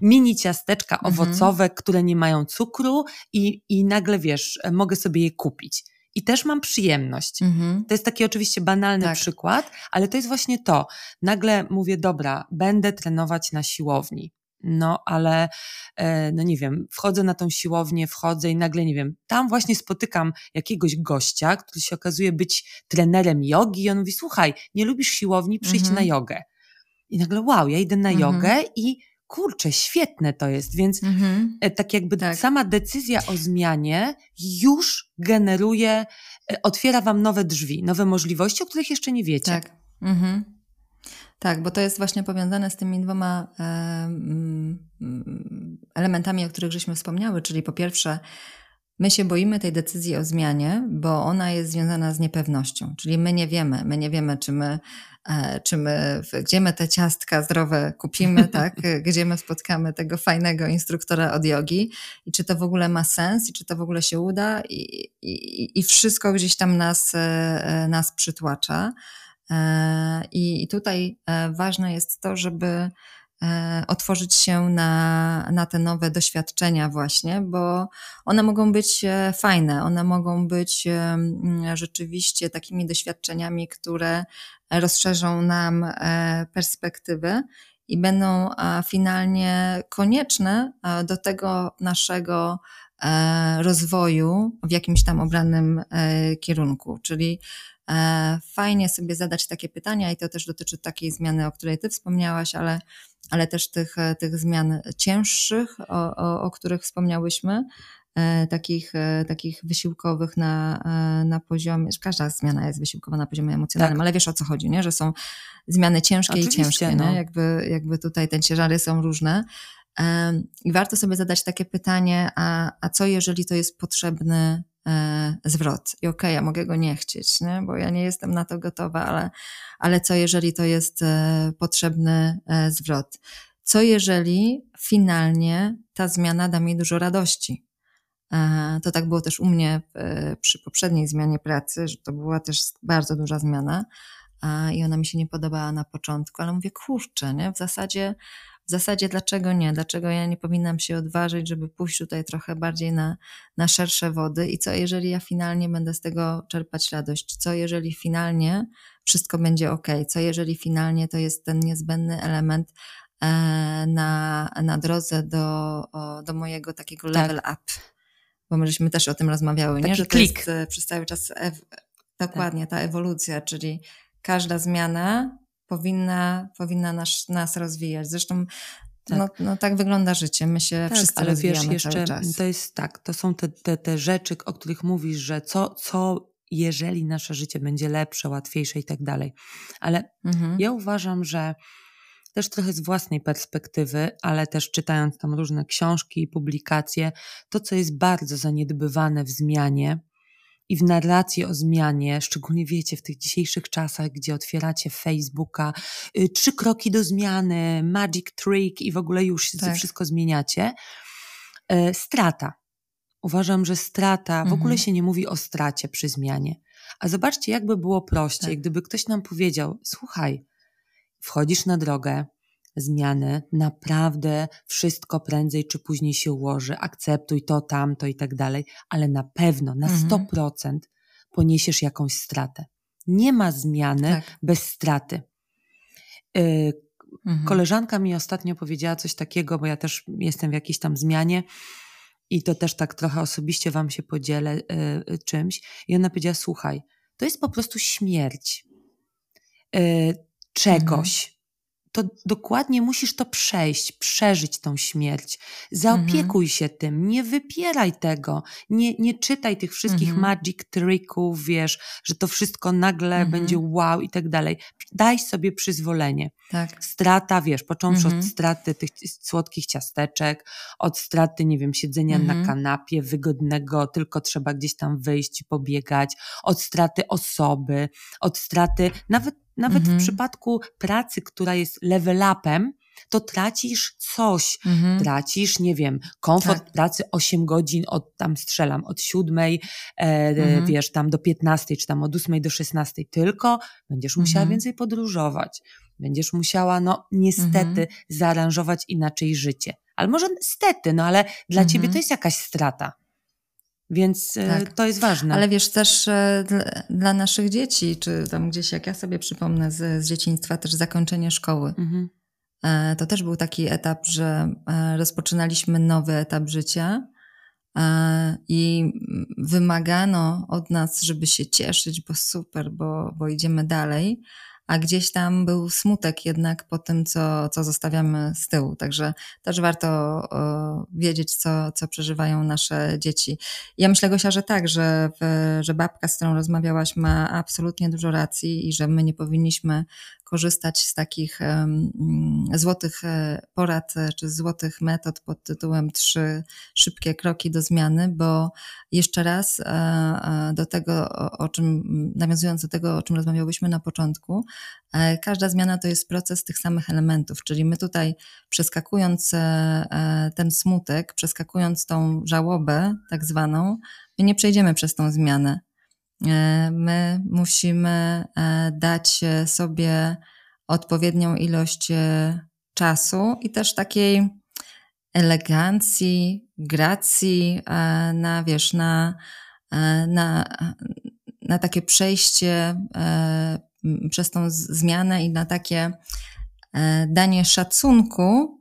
mini ciasteczka mhm. owocowe, które nie mają cukru i, i nagle wiesz, mogę sobie je kupić. I też mam przyjemność. Mhm. To jest taki oczywiście banalny tak. przykład, ale to jest właśnie to. Nagle mówię, dobra, będę trenować na siłowni. No, ale e, no nie wiem, wchodzę na tą siłownię, wchodzę i nagle nie wiem, tam właśnie spotykam jakiegoś gościa, który się okazuje być trenerem jogi i on mówi: Słuchaj, nie lubisz siłowni, przyjdź mhm. na jogę. I nagle, wow, ja idę na mhm. jogę i kurczę, świetne to jest. Więc mhm. E, tak jakby tak. sama decyzja o zmianie już generuje, e, otwiera wam nowe drzwi, nowe możliwości, o których jeszcze nie wiecie. Tak. Mhm. Tak, bo to jest właśnie powiązane z tymi dwoma mm, elementami, o których żeśmy wspomniały, czyli po pierwsze, my się boimy tej decyzji o zmianie, bo ona jest związana z niepewnością, czyli my nie wiemy, my nie wiemy, czy my, e, czy my gdzie my te ciastka zdrowe kupimy, tak? gdzie my spotkamy tego fajnego instruktora od jogi i czy to w ogóle ma sens i czy to w ogóle się uda i, i, i wszystko gdzieś tam nas, e, nas przytłacza. E, I tutaj e, ważne jest to, żeby e, otworzyć się na, na te nowe doświadczenia, właśnie, bo one mogą być fajne, one mogą być rzeczywiście takimi doświadczeniami, które rozszerzą nam perspektywy i będą finalnie konieczne do tego naszego rozwoju w jakimś tam obranym kierunku. Czyli fajnie sobie zadać takie pytania i to też dotyczy takiej zmiany, o której ty wspomniałaś, ale, ale też tych, tych zmian cięższych, o, o, o których wspomniałyśmy, E, takich, e, takich wysiłkowych na, e, na poziomie, każda zmiana jest wysiłkowa na poziomie emocjonalnym, tak. ale wiesz o co chodzi, nie? że są zmiany ciężkie Oczywiście, i ciężkie, no. nie? Jakby, jakby tutaj te ciężary są różne. I warto sobie zadać takie pytanie, a, a co jeżeli to jest potrzebny zwrot? I okej, okay, ja mogę go nie chcieć, nie? bo ja nie jestem na to gotowa, ale, ale co jeżeli to jest potrzebny zwrot? Co jeżeli finalnie ta zmiana da mi dużo radości? E, to tak było też u mnie przy poprzedniej zmianie pracy, że to była też bardzo duża zmiana i ona mi się nie podobała na początku, ale mówię, kurczę, nie? w zasadzie w zasadzie dlaczego nie? Dlaczego ja nie powinnam się odważyć, żeby pójść tutaj trochę bardziej na, na szersze wody? I co jeżeli ja finalnie będę z tego czerpać radość? Co jeżeli finalnie wszystko będzie ok? Co jeżeli finalnie to jest ten niezbędny element e, na, na drodze do, do mojego takiego tak. level up? bo my żeśmy też o tym rozmawiały, Taki nie? że to klik. jest e, przez cały czas ew- dokładnie tak. ta ewolucja, czyli każda zmiana powinna, powinna nas, nas rozwijać. Zresztą tak. No, no tak wygląda życie. My się tak, wszyscy ale wiesz, jeszcze, cały czas. To jest tak, to są te, te, te rzeczy, o których mówisz, że co, co jeżeli nasze życie będzie lepsze, łatwiejsze i tak dalej. Ale mhm. ja uważam, że też trochę z własnej perspektywy, ale też czytając tam różne książki i publikacje, to co jest bardzo zaniedbywane w zmianie i w narracji o zmianie, szczególnie wiecie, w tych dzisiejszych czasach, gdzie otwieracie Facebooka, y, trzy kroki do zmiany, magic trick i w ogóle już tak. wszystko zmieniacie, y, strata. Uważam, że strata, mhm. w ogóle mhm. się nie mówi o stracie przy zmianie. A zobaczcie, jakby było prościej, tak. gdyby ktoś nam powiedział: Słuchaj, wchodzisz na drogę zmiany, naprawdę wszystko prędzej czy później się ułoży, akceptuj to, tamto i tak dalej, ale na pewno, na mhm. 100% poniesiesz jakąś stratę. Nie ma zmiany tak. bez straty. Yy, mhm. Koleżanka mi ostatnio powiedziała coś takiego, bo ja też jestem w jakiejś tam zmianie i to też tak trochę osobiście wam się podzielę yy, czymś. I ona powiedziała, słuchaj, to jest po prostu śmierć. Yy, czegoś, mhm. To dokładnie musisz to przejść, przeżyć tą śmierć. Zaopiekuj mhm. się tym, nie wypieraj tego, nie, nie czytaj tych wszystkich mhm. magic tricków, wiesz, że to wszystko nagle mhm. będzie wow i tak dalej. Daj sobie przyzwolenie. Tak. Strata, wiesz, począwszy od mhm. straty tych słodkich ciasteczek, od straty, nie wiem, siedzenia na mhm. kanapie wygodnego, tylko trzeba gdzieś tam wyjść i pobiegać, od straty osoby, od straty nawet nawet mhm. w przypadku pracy, która jest level upem, to tracisz coś. Mhm. Tracisz, nie wiem, komfort tak. pracy 8 godzin od tam strzelam, od 7, e, mhm. wiesz, tam do 15, czy tam od 8 do 16, tylko będziesz musiała mhm. więcej podróżować. Będziesz musiała, no niestety, mhm. zaaranżować inaczej życie. Ale może stety, no ale dla ciebie mhm. to jest jakaś strata. Więc e, tak. to jest ważne. Ale wiesz, też e, dla, naszych dzieci, czy tam gdzieś, jak ja sobie przypomnę z, z dzieciństwa, też zakończenie szkoły. Mhm. E, to też był taki etap, że rozpoczynaliśmy nowy etap życia i wymagano od nas, żeby się cieszyć, bo super, bo, bo idziemy dalej a gdzieś tam był smutek jednak po tym, co, co zostawiamy z tyłu. Także też warto o, wiedzieć, co, co przeżywają nasze dzieci. Ja myślę, Gosia, że tak, że, że babka, z którą rozmawiałaś, ma absolutnie dużo racji i że my nie powinniśmy korzystać z takich złotych e, porad e, czy złotych metod pod tytułem trzy szybkie kroki do zmiany, bo jeszcze raz e, do tego, o czym, nawiązując do tego, o czym rozmawiałyśmy na początku, każda zmiana to jest proces tych samych elementów, czyli my tutaj przeskakując ten smutek, przeskakując tą żałobę tak zwaną, my nie przejdziemy przez tą zmianę. E, my musimy e, dać sobie odpowiednią ilość e, czasu i też takiej elegancji, gracji na, wiesz, na, na, na takie przejście przez tą zmianę i na takie danie szacunku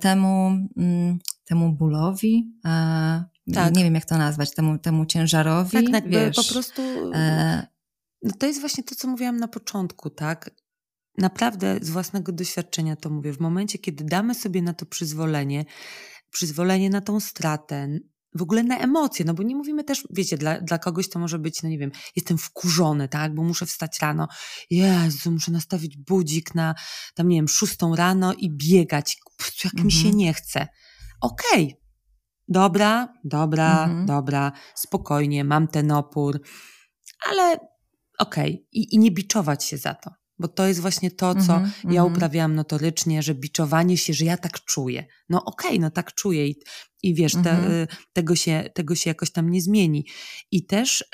temu, temu bólowi, tak. nie wiem jak to nazwać, temu, temu ciężarowi. Tak, tak wiesz, po prostu. E... No to jest właśnie to, co mówiłam na początku, tak? Naprawdę z własnego doświadczenia to mówię. W momencie, kiedy damy sobie na to przyzwolenie, przyzwolenie na tą stratę, w ogóle na emocje, no bo nie mówimy też, wiecie, dla, dla kogoś to może być, no nie wiem, jestem wkurzony, tak, bo muszę wstać rano, Jezu, muszę nastawić budzik na, tam nie wiem, szóstą rano i biegać, jak mhm. mi się mhm. nie chce. Okej, okay. Dobra, dobra, mhm. dobra, spokojnie, mam ten opór, ale okej, okay. I, i nie biczować się za to. Bo to jest właśnie to, co -hmm, ja -hmm. uprawiałam notorycznie, że biczowanie się, że ja tak czuję. No okej, okay, no tak czuję i, i wiesz, te, mhm. y, tego, się, tego się jakoś tam nie zmieni. I też y,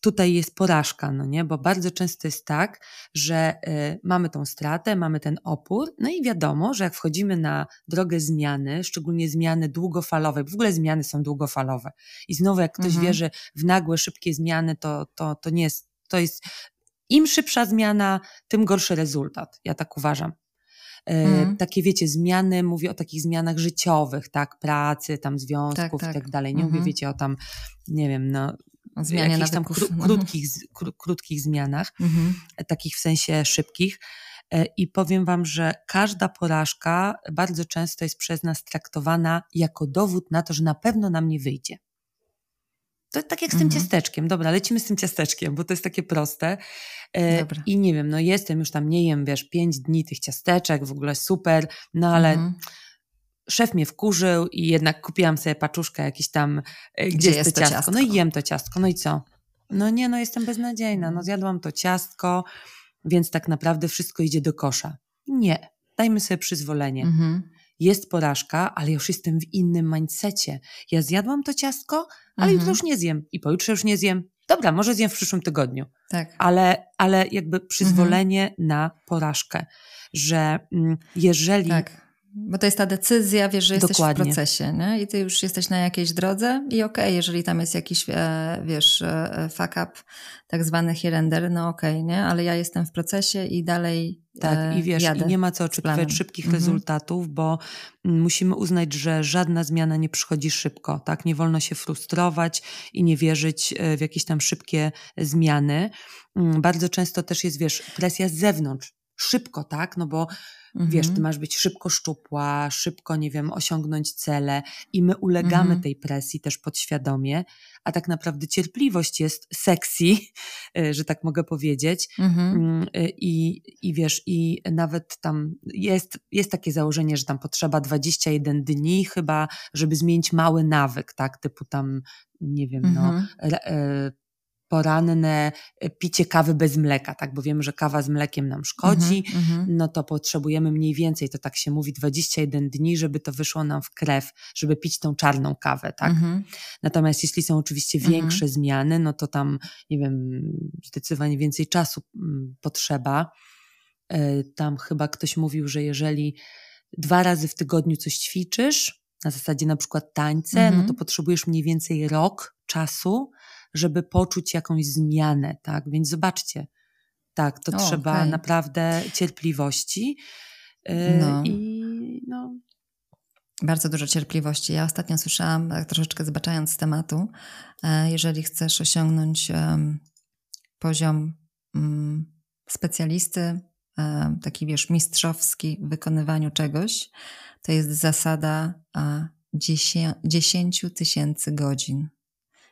tutaj jest porażka, no nie? Bo bardzo często jest tak, że y, mamy tą stratę, mamy ten opór, no i wiadomo, że jak wchodzimy na drogę zmiany, szczególnie zmiany długofalowe, w ogóle zmiany są długofalowe. I znowu, jak ktoś mhm. wierzy w nagłe, szybkie zmiany, to, to, to nie jest to jest im szybsza zmiana, tym gorszy rezultat. Ja tak uważam. Mm. Takie wiecie, zmiany, mówię o takich zmianach życiowych, tak, pracy, tam związków tak, tak. i tak dalej. Nie mm -hmm. mówię, wiecie, o tam, nie wiem, no, zmianie jakichś tam kró mhm. krótkich, kró krótkich zmianach, -hmm. takich w sensie szybkich. E, I powiem Wam, że każda porażka bardzo często jest przez nas traktowana jako dowód na to, że na pewno nam nie wyjdzie. To tak jak z tym mhm. ciasteczkiem. Dobra, lecimy z tym ciasteczkiem, bo to jest takie proste. E, Dobra. I nie wiem, no jestem już tam, nie jem, wiesz, pięć dni tych ciasteczek, w ogóle super, no ale mhm. Szef mnie wkurzył i jednak kupiłam sobie paczuszkę jakiś tam, e, gdzie, gdzie jest to ciastko? ciastko? No i jem to ciastko, no i co? No nie, no jestem beznadziejna, no zjadłam to ciastko, więc tak naprawdę wszystko idzie do kosza. Nie, dajmy sobie przyzwolenie. Mhm jest porażka, ale już jestem w innym mindsetie. Ja zjadłam to ciastko, ale mhm. jutro już nie zjem i pojutrze już nie zjem. Dobra, może zjem w przyszłym tygodniu. Tak. Ale, ale jakby przyzwolenie mhm. na porażkę, że mm, jeżeli tak. Bo to jest ta decyzja, wiesz, że jesteś Dokładnie. w procesie, nie? I ty już jesteś na jakiejś drodze i okej, okay, jeżeli tam jest jakiś, e, wiesz, e, fuck up, tak zwany hirender, no okej, okay, nie? Ale ja jestem w procesie i dalej Tak, e, i wiesz, i nie ma co oczekiwać szybkich mhm. rezultatów, bo musimy uznać, że żadna zmiana nie przychodzi szybko, tak? Nie wolno się frustrować i nie wierzyć w jakieś tam szybkie zmiany. Mm, bardzo często też jest, wiesz, presja z zewnątrz, szybko, tak? No bo mhm. wiesz, ty masz być szybko szczupła, szybko, nie wiem, osiągnąć cele i my ulegamy mhm. tej presji też podświadomie, a tak naprawdę cierpliwość jest sexy, y, że tak mogę powiedzieć. Mhm. Mm, y, I, I wiesz, i nawet tam jest, jest takie założenie, że tam potrzeba 21 dni chyba, żeby zmienić mały nawyk, tak? Typu tam, nie wiem, no, mhm. Poranne e, picie kawy bez mleka, tak, bo wiemy, że kawa z mlekiem nam szkodzi, mm -hmm. no to potrzebujemy mniej więcej, to tak się mówi, 21 dni, żeby to wyszło nam w krew, żeby pić tą czarną kawę, tak. Mm -hmm. Natomiast jeśli są oczywiście mhm. większe mm -hmm. zmiany, no to tam, nie wiem, zdecydowanie więcej czasu mm, potrzeba. E, tam chyba ktoś mówił, że jeżeli dwa razy w tygodniu coś ćwiczysz, na zasadzie na przykład tańce, no to mhm. potrzebujesz mniej więcej rok czasu, żeby poczuć jakąś zmianę, tak? Więc zobaczcie, tak, to o, trzeba okay. naprawdę cierpliwości. Yy, no. I no. Bardzo dużo cierpliwości. Ja ostatnio słyszałam, tak troszeczkę zbaczając z tematu, e, jeżeli chcesz osiągnąć poziom mm, specjalisty, e, taki wiesz, mistrzowski w wykonywaniu czegoś, to jest zasada 10 tysięcy godzin.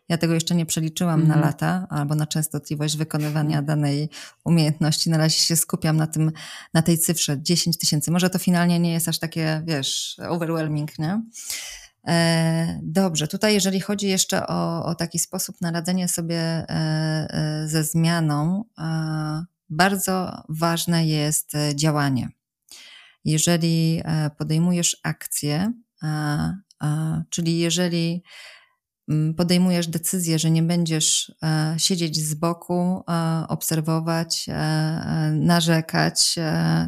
Ja tego jeszcze nie przeliczyłam mm. na mhm. lata albo na częstotliwość wykonywania danej umiejętności. Na razie się skupiam na tym, na tej cyfrze 10 tysięcy. Może to finalnie nie jest aż takie, wiesz, overwhelming, nie? E, dobrze, tutaj jeżeli chodzi jeszcze o, o taki sposób na radzenie sobie e, e, ze zmianą, bardzo ważne jest działanie. Jeżeli podejmujesz akcję, czyli jeżeli podejmujesz decyzję, że nie będziesz e, siedzieć z boku, e, obserwować, e, narzekać,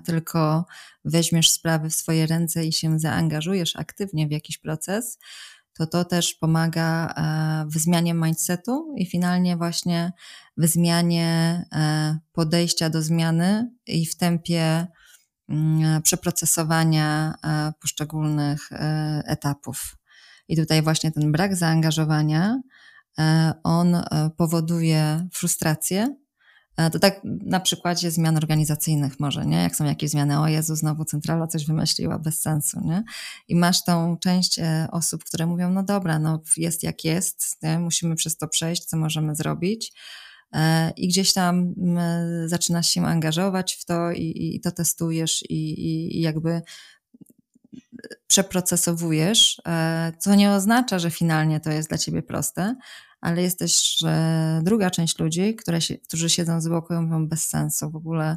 tylko weźmiesz sprawy w swoje ręce i się zaangażujesz aktywnie w jakiś proces, to to też pomaga w zmianie mindsetu i finalnie właśnie w zmianie podejścia do zmiany i w tempie mm, przeprocesowania poszczególnych etapów. I tutaj właśnie ten brak zaangażowania, on powoduje frustrację, to tak na przykładzie zmian organizacyjnych może, nie? Jak są jakieś zmiany, o Jezu, znowu centrala coś wymyśliła, bez sensu, nie? I masz tą część e, osób, które mówią, no dobra, no jest jak jest, nie? musimy przez to przejść, co możemy zrobić. E, I gdzieś tam zaczynasz się angażować w to i, i to testujesz i, i jakby przeprocesowujesz, e, co nie oznacza, że finalnie to jest dla ciebie proste, ale jest też druga część ludzi, które którzy siedzą z boku i mówią bez sensu w ogóle.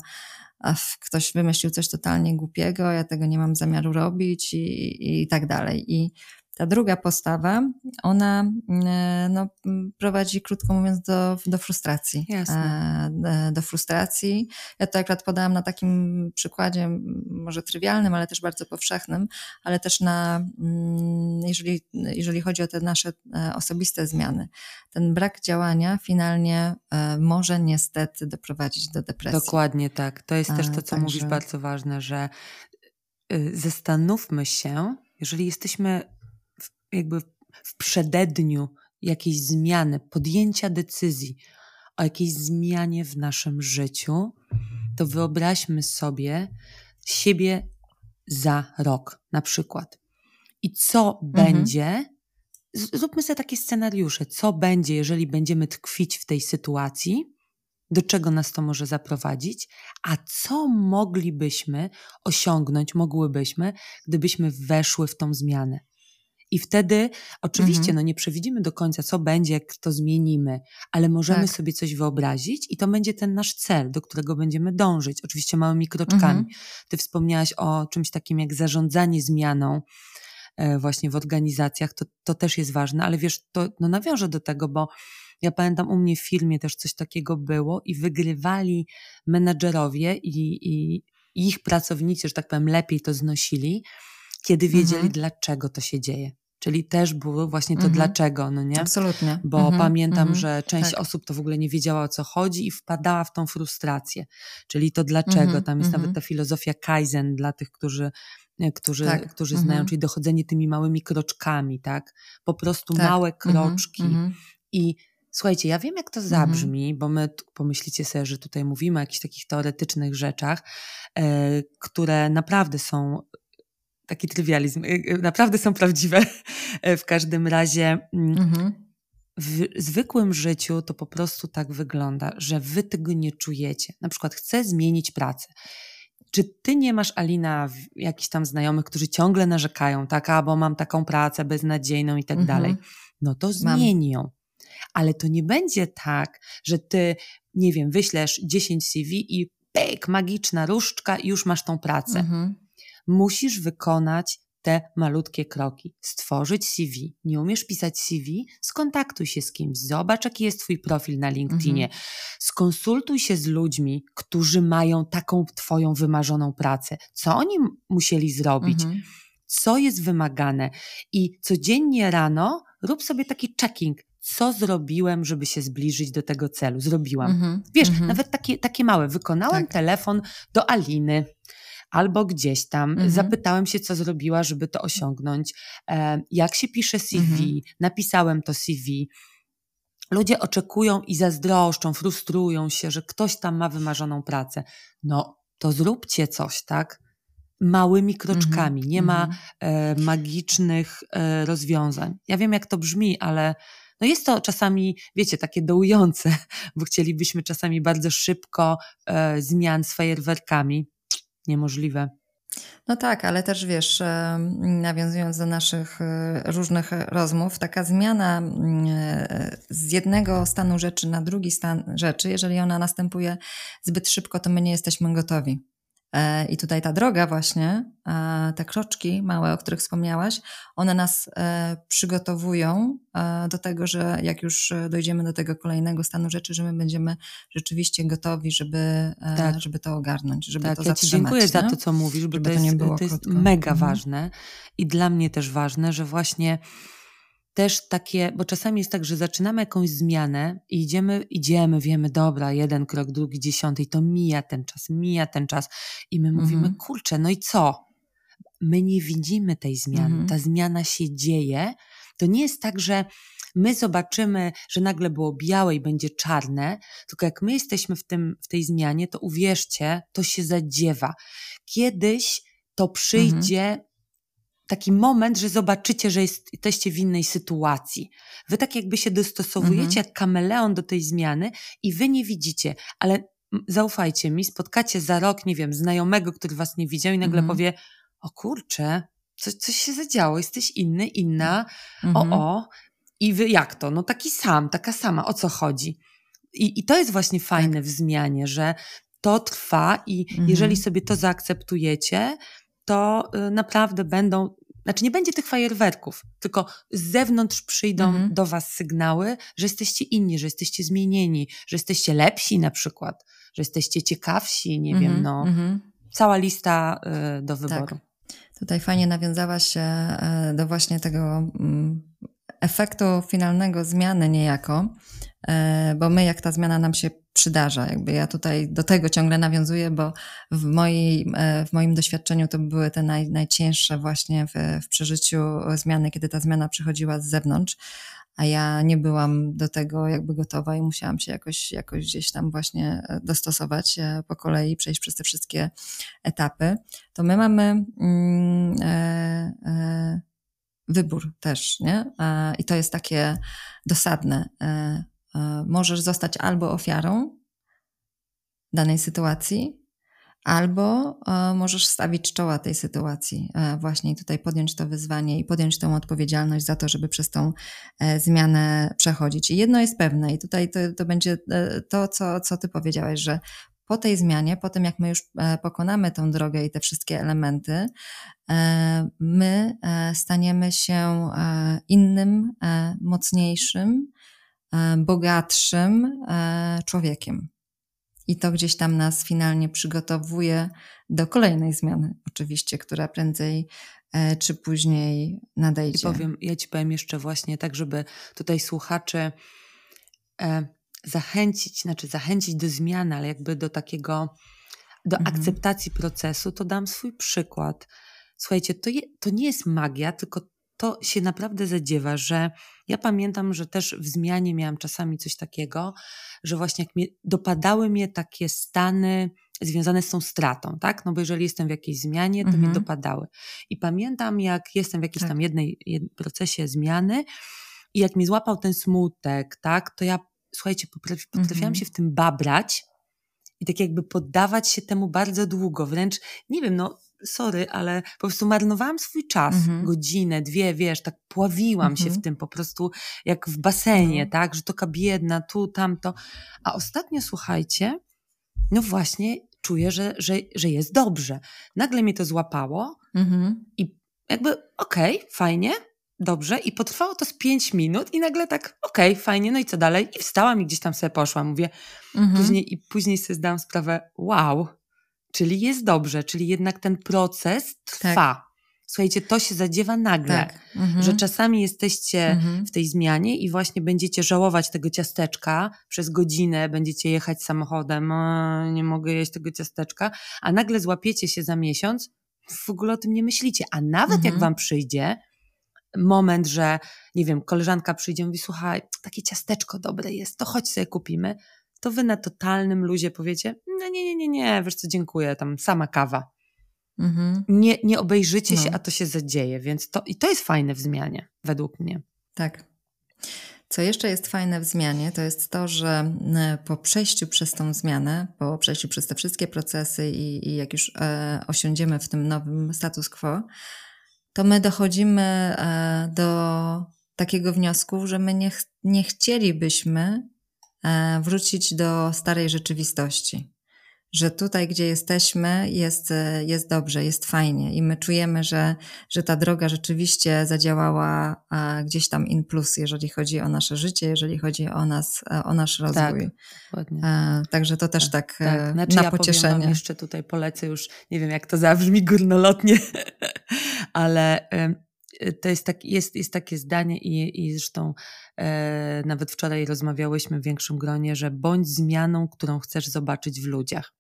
Ktoś wymyślił coś totalnie głupiego, ja tego nie mam zamiaru robić i, i tak dalej. I ta druga postawa, ona e, no, prowadzi, krótko mówiąc, do, do frustracji. Jasne. E, do frustracji. Ja to akurat podałam na takim przykładzie, może trywialnym, ale też bardzo powszechnym, ale też na, mm, jeżeli, jeżeli chodzi o te nasze e, osobiste zmiany. Ten brak działania finalnie może niestety doprowadzić do depresji. Dokładnie tak. To jest też to, co Także... mówisz, bardzo ważne, że y, zastanówmy się, jeżeli jesteśmy jakby w przededniu jakiejś zmiany, podjęcia decyzji o jakiejś zmianie w naszym życiu, to wyobraźmy sobie siebie za rok na przykład. I co mhm. będzie, zróbmy sobie takie scenariusze, co będzie, jeżeli będziemy tkwić w tej sytuacji, do czego nas to może zaprowadzić, a co moglibyśmy osiągnąć, mogłybyśmy, gdybyśmy weszły w tą zmianę. I wtedy oczywiście mhm. no nie przewidzimy do końca, co będzie, jak to zmienimy, ale możemy tak. sobie coś wyobrazić i to będzie ten nasz cel, do którego będziemy dążyć. Oczywiście małymi kroczkami. Mhm. Ty wspomniałaś o czymś takim jak zarządzanie zmianą e, właśnie w organizacjach, to, to też jest ważne, ale wiesz, to no nawiążę do tego, bo ja pamiętam u mnie w filmie też coś takiego było i wygrywali menedżerowie i, i, i ich pracownicy, że tak powiem, lepiej to znosili, kiedy wiedzieli, mhm. dlaczego to się dzieje. Czyli też było właśnie to mhm. dlaczego, no nie? Absolutnie. Bo mhm. pamiętam, mhm. że część tak. osób to w ogóle nie wiedziała o co chodzi i wpadała w tą frustrację. Czyli to dlaczego. Tam jest nawet ta filozofia Kaizen dla tych, którzy e, którzy, tak. którzy znają, czyli dochodzenie tymi małymi kroczkami, tak? Po prostu tak. małe kroczki. I słuchajcie, ja wiem, jak to zabrzmi, bo my pomyślicie sobie, że tutaj mówimy o jakichś takich teoretycznych rzeczach, e, które naprawdę są taki trywializm, y, y, naprawdę są prawdziwe. W każdym razie mm, mhm. w zwykłym życiu to po prostu tak wygląda, że wy tego nie czujecie. Na przykład chcę zmienić pracę. Czy ty nie masz, Alina, jakichś tam znajomych, którzy ciągle narzekają, tak, a bo mam taką pracę beznadziejną i tak mhm. dalej? No to zmień ją. Ale to nie będzie tak, że ty, nie wiem, wyślesz 10 CV i pyk, magiczna różdżka i już masz tą pracę. Mhm musisz wykonać te malutkie kroki. Stworzyć CV. Nie umiesz pisać CV? Skontaktuj się z kimś, zobacz, jaki jest Twój profil na LinkedInie. Mhm. Skonsultuj się z ludźmi, którzy mają taką Twoją wymarzoną pracę. Co oni musieli zrobić? Mhm. Co jest wymagane? I codziennie rano rób sobie taki checking. Co zrobiłem, żeby się zbliżyć do tego celu? Zrobiłam. Mhm. Wiesz, mhm. nawet takie, takie małe. Wykonałem tak. telefon do Aliny albo gdzieś tam. Mhm. Zapytałem się, co zrobiła, żeby to osiągnąć, e, jak się pisze CV, mhm. napisałem to CV. Ludzie oczekują i zazdroszczą, frustrują się, że ktoś tam ma wymarzoną pracę. No, to zróbcie coś, tak? Małymi kroczkami. Nie ma mhm. e, magicznych e, rozwiązań. Ja wiem, jak to brzmi, ale no jest to czasami, wiecie, takie dołujące, bo chcielibyśmy czasami bardzo szybko e, zmian z fajerwerkami niemożliwe. No tak, ale też wiesz, e, nawiązując do naszych e, różnych rozmów, taka zmiana e, z jednego stanu rzeczy na drugi stan rzeczy, jeżeli ona następuje zbyt szybko, to my nie jesteśmy gotowi. E, I tutaj ta droga właśnie, e, te kroczki małe, o których wspomniałaś, one nas e, przygotowują do tego, że jak już dojdziemy do tego kolejnego stanu rzeczy, że my będziemy rzeczywiście gotowi, żeby, tak. żeby to ogarnąć, żeby tak, to ja Ci dziękuję nie? za to, co mówisz, bo to, to, jest, to jest, mega mhm. ważne i dla mnie też ważne, że właśnie też takie, bo czasami jest tak, że zaczynamy jakąś zmianę i idziemy, idziemy, wiemy, dobra, jeden krok, drugi, dziesiąty i to mija ten czas, mija ten czas i my mówimy, mhm. kurczę, no i co? My nie widzimy tej zmiany, mhm. ta zmiana się dzieje. To nie jest tak, że my zobaczymy, że nagle było białe i będzie czarne, tylko jak my jesteśmy w, tym, w tej zmianie, to uwierzcie, to się zadziewa. Kiedyś to przyjdzie mhm taki moment, że zobaczycie, że jesteście w innej sytuacji. Wy tak jakby się dostosowujecie mhm. jak kameleon do tej zmiany i wy nie widzicie, ale zaufajcie mi, spotkacie za rok, nie wiem, znajomego, który was nie widział i nagle mhm. powie, o kurczę, coś, coś się zadziało, jesteś inny, inna, mhm. o, o. I wy jak to? No taki sam, taka sama, o co chodzi? I, i to jest właśnie fajne tak. w zmianie, że to trwa i jeżeli mhm. sobie to zaakceptujecie, to y, naprawdę będą, znaczy nie będzie tych fajerwerków, tylko z zewnątrz przyjdą mhm. do Was sygnały, że jesteście inni, że jesteście zmienieni, że jesteście lepsi na przykład, że jesteście ciekawsi, nie wiem, mhm, no. Mhm. Cała lista y, do wyboru. Tak. Tutaj fajnie nawiązałaś się y, do właśnie tego mm, efektu finalnego zmiany niejako, bo my jak ta zmiana nam się przydarza. Jakby ja tutaj do tego ciągle nawiązuję, bo w, mojej, e, w moim doświadczeniu to były te naj, najcięższe właśnie w, w przeżyciu zmiany, kiedy ta zmiana przychodziła z zewnątrz, a ja nie byłam do tego jakby gotowa i musiałam się jakoś, jakoś gdzieś tam właśnie e, dostosować e, po kolei, przejść przez te wszystkie etapy. To my mamy mm, e, e, wybór też, nie? E, I to jest takie dosadne E, możesz zostać albo ofiarą danej sytuacji, albo e, możesz stawić czoła tej sytuacji, e, właśnie tutaj podjąć to wyzwanie i podjąć tą odpowiedzialność za to, żeby przez tą zmianę przechodzić. I jedno jest pewne, i tutaj to, to będzie to, co, co ty powiedziałeś, że po tej zmianie, po tym jak my już pokonamy tą drogę i te wszystkie elementy, my staniemy się innym, mocniejszym, E, bogatszym e, człowiekiem. I to gdzieś tam nas finalnie przygotowuje do kolejnej zmiany, oczywiście, która prędzej e, czy później nadejdzie. I powiem, ja ci powiem jeszcze właśnie tak, żeby tutaj słuchacze zachęcić, znaczy zachęcić do zmiany, ale jakby do takiego, do mhm. akceptacji procesu, to dam swój przykład. Słuchajcie, to, je, to nie jest magia, tylko to się naprawdę zadziewa, że ja pamiętam, że też w zmianie miałam czasami coś takiego, że właśnie jak mnie, dopadały mnie takie stany związane z tą stratą, tak? No bo jeżeli jestem w jakiejś zmianie, to mhm. mnie dopadały. I pamiętam, jak jestem w jakiejś tak. tam jednej, jednym procesie zmiany i jak mi złapał ten smutek, tak? To ja, słuchajcie, potrafiłam mhm. się w tym babrać i tak jakby poddawać się temu bardzo długo, wręcz, nie wiem, no sorry, ale po prostu marnowałam swój czas, mhm. godzinę, dwie, wiesz, tak pławiłam mhm. się w mhm. tym po prostu jak w basenie, no. tak, że to biedna, tu, tamto. A ostatnio, słuchajcie, no właśnie czuję, że, że, że jest dobrze. Nagle mnie to złapało mhm. i jakby okej, okay, fajnie, dobrze i potrwało to z pięć minut i nagle tak, okej, okay, fajnie, no i co dalej? I wstałam i gdzieś tam sobie poszłam, mówię, mhm. później, i później sobie zdałam sprawę, wow, czyli jest dobrze, czyli jednak ten proces trwa. Tak. Słuchajcie, to się zadziewa nagle, tak. mhm. że czasami jesteście mhm. w tej zmianie i właśnie będziecie żałować tego ciasteczka przez godzinę, będziecie jechać samochodem, o, nie mogę jeść tego ciasteczka, a nagle złapiecie się za miesiąc, w ogóle o tym nie myślicie. A nawet mhm. jak wam przyjdzie moment, że nie wiem, koleżanka przyjdzie i mówi, słuchaj, takie ciasteczko dobre jest, to chodź sobie kupimy, to wy na totalnym luzie powiecie, no nie, nie, nie, nie, wiesz co, dziękuję, tam sama kawa. Mhm. Nie, nie obejrzycie no. się, a to się zadzieje, więc to, i to jest fajne w zmianie, według mnie. Tak. Co jeszcze jest fajne w zmianie, to jest to, że po przejściu przez tą zmianę, po przejściu przez te wszystkie procesy i, i jak już e, osiądziemy w tym nowym status quo, to my dochodzimy e, do takiego wniosku, że my nie, ch nie chcielibyśmy wrócić do starej rzeczywistości. Że tutaj, gdzie jesteśmy, jest, e, jest dobrze, jest fajnie i my czujemy, że, że ta droga rzeczywiście zadziałała gdzieś tam in plus, jeżeli chodzi o nasze życie, jeżeli chodzi o nas, e, o nasz rozwój. Tak, Także to też tak, tak, tak. Znaczy, na ja pocieszenie. Powiem jeszcze tutaj polecę już, nie wiem jak to zabrzmi górnolotnie, ale to jest, tak, jest, jest takie zdanie i, i zresztą e, nawet wczoraj rozmawiałyśmy w większym gronie, że bądź zmianą, którą chcesz zobaczyć w ludziach.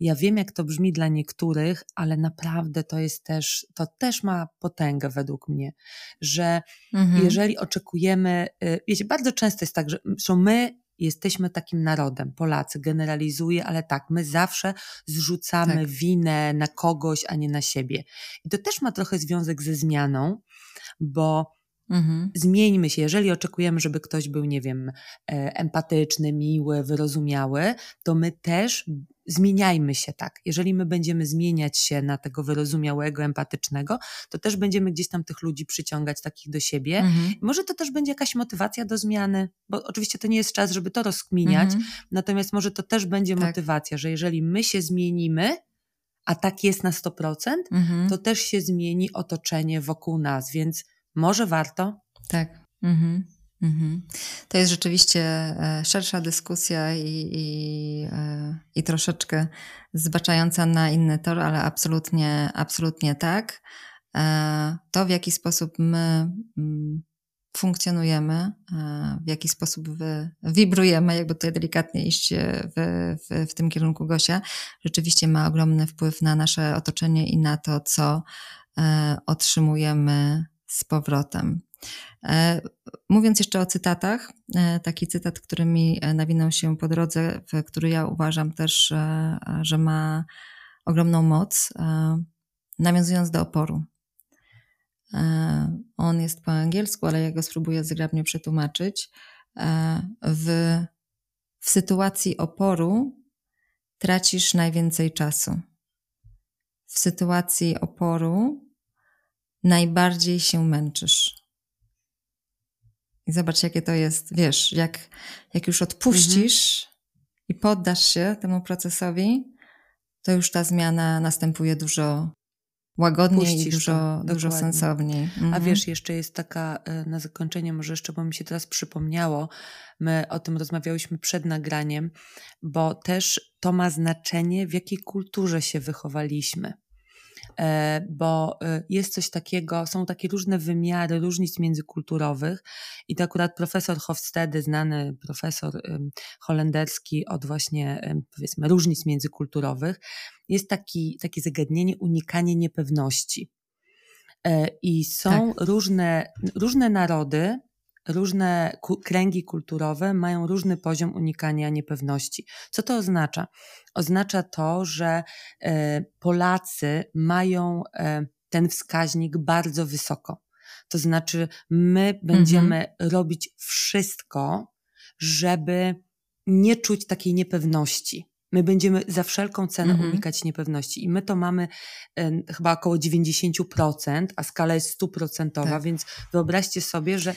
Ja wiem, jak to brzmi dla niektórych, ale naprawdę to jest też, to też ma potęgę według mnie, że mhm. jeżeli oczekujemy, y, wiecie, bardzo często jest tak, że są my jesteśmy takim narodem, Polacy, generalizuję, ale tak, my zawsze zrzucamy tak. winę na kogoś, a nie na siebie. I to też ma trochę związek ze zmianą, bo Mhm. Zmieńmy się. Jeżeli oczekujemy, żeby ktoś był, nie wiem, e, empatyczny, miły, wyrozumiały, to my też zmieniajmy się tak. Jeżeli my będziemy zmieniać się na tego wyrozumiałego, empatycznego, to też będziemy gdzieś tam tych ludzi przyciągać takich do siebie. Mhm. Może to też będzie jakaś motywacja do zmiany, bo oczywiście to nie jest czas, żeby to rozkminiać, mhm. natomiast może to też będzie tak. motywacja, że jeżeli my się zmienimy, a tak jest na 100%, mhm. to też się zmieni otoczenie wokół nas, więc może warto? Tak. Mhm. Mhm. To jest rzeczywiście e, szersza dyskusja i, i, e, i troszeczkę zbaczająca na inny tor, ale absolutnie, absolutnie tak. E, to, w jaki sposób my mm, funkcjonujemy, w jaki sposób wibrujemy, jakby tutaj delikatnie iść w, w, w tym kierunku Gosia, rzeczywiście ma ogromny wpływ na nasze otoczenie i na to, co otrzymujemy z powrotem. E, mówiąc jeszcze o cytatach, e, taki cytat, który mi e, nawinął się po drodze, który ja uważam też, że ma ogromną moc, nawiązując do oporu. On jest po angielsku, ale ja go spróbuję zgrabnie przetłumaczyć. W, w sytuacji oporu tracisz najwięcej czasu. W sytuacji oporu najbardziej się męczysz. I zobacz, jakie to jest, wiesz, jak, jak już odpuścisz mhm. i poddasz się temu procesowi, to już ta zmiana następuje dużo łagodniej Puścisz i dużo, dużo sensowniej. Mhm. A wiesz, jeszcze jest taka e, na zakończenie, może jeszcze, bo mi się teraz przypomniało, my o tym rozmawiałyśmy przed nagraniem, bo też to ma znaczenie, w jakiej kulturze się wychowaliśmy. E, bo e, jest coś takiego, są takie różne wymiary różnic międzykulturowych i to akurat profesor Hofstede, znany profesor holenderski od właśnie powiedzmy różnic międzykulturowych, jest taki, takie zagadnienie unikanie niepewności. E, I są tak. różne, różne narody, różne kręgi kulturowe mają różny poziom unikania niepewności. Co to oznacza? Oznacza to, że e, Polacy mają e, ten wskaźnik bardzo wysoko. To znaczy, my będziemy mhm. robić wszystko, żeby nie czuć takiej niepewności. My będziemy za wszelką cenę mhm. unikać niepewności. I my to mamy e, chyba około 90%, a skala jest stuprocentowa, tak. więc wyobraźcie sobie, że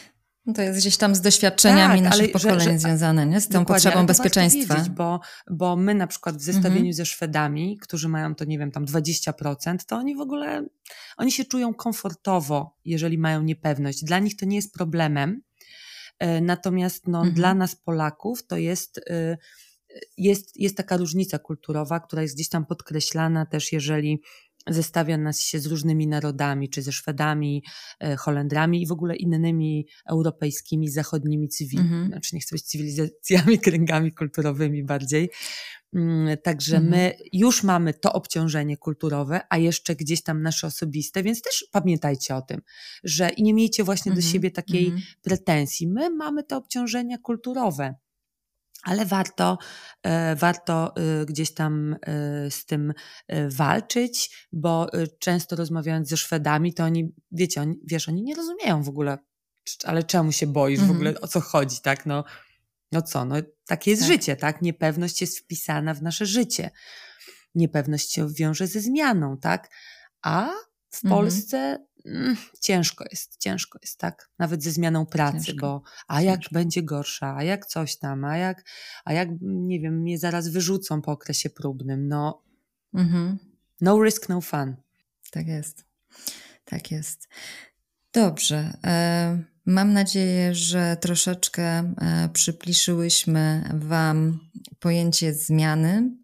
to jest gdzieś tam z doświadczeniami tak, naszych pokoleń że, że, związane, nie? z tą potrzebą bezpieczeństwa. Wiedzieć, bo, bo my na przykład w zestawieniu mhm. ze Szwedami, którzy mają to, nie wiem, tam 20%, to oni w ogóle, oni się czują komfortowo, jeżeli mają niepewność. Dla nich to nie jest problemem. E, natomiast no, mhm. dla nas Polaków to jest, e, jest, jest taka różnica kulturowa, która jest gdzieś tam podkreślana też, jeżeli zestawia nas się z różnymi narodami, czy ze Szwedami, e, Holendrami i w ogóle innymi europejskimi, zachodnimi cywilami, mm -hmm. znaczy nie chcę być cywilizacjami, kręgami kulturowymi bardziej. Mm, także mm -hmm. my już mamy to obciążenie kulturowe, a jeszcze gdzieś tam nasze osobiste, więc też pamiętajcie o tym, że i nie miejcie właśnie mm -hmm. do mhm. siebie takiej mhm. pretensji. My mamy te obciążenia kulturowe ale warto, e, warto e, gdzieś tam e, z tym walczyć, bo często rozmawiając ze Szwedami, to oni, wiecie, oni, wiesz, oni nie rozumieją w ogóle, ale czemu się boisz, w ogóle mhm. o co chodzi, tak? No, no co, no takie jest tak. życie, tak? Niepewność jest wpisana w nasze życie. Niepewność się wiąże ze zmianą, tak? A w mhm. Polsce ciężko jest, ciężko jest, tak? Nawet ze zmianą pracy, ciężko. bo a jak ciężko. będzie gorsza, a jak coś tam, a jak, a jak, nie wiem, mnie zaraz wyrzucą po okresie próbnym, no mhm. no risk, no fun. Tak jest, tak jest. Dobrze. E, mam nadzieję, że troszeczkę e, przypliszyłyśmy Wam pojęcie zmiany,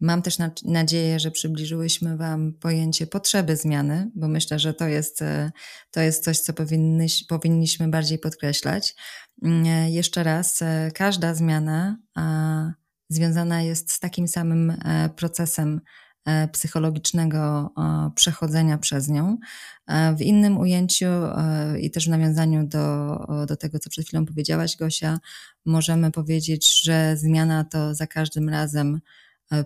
Mam też nadzieję, że przybliżyłyśmy Wam pojęcie potrzeby zmiany, bo myślę, że to jest, e, to jest coś, co powinnyś, powinniśmy bardziej podkreślać. Mm, e, jeszcze raz, e, każda zmiana związana jest z takim samym procesem psychologicznego przechodzenia przez nią. W innym ujęciu i też w nawiązaniu do, do tego, co przed chwilą powiedziałaś, Gosia, możemy powiedzieć, że zmiana to za każdym razem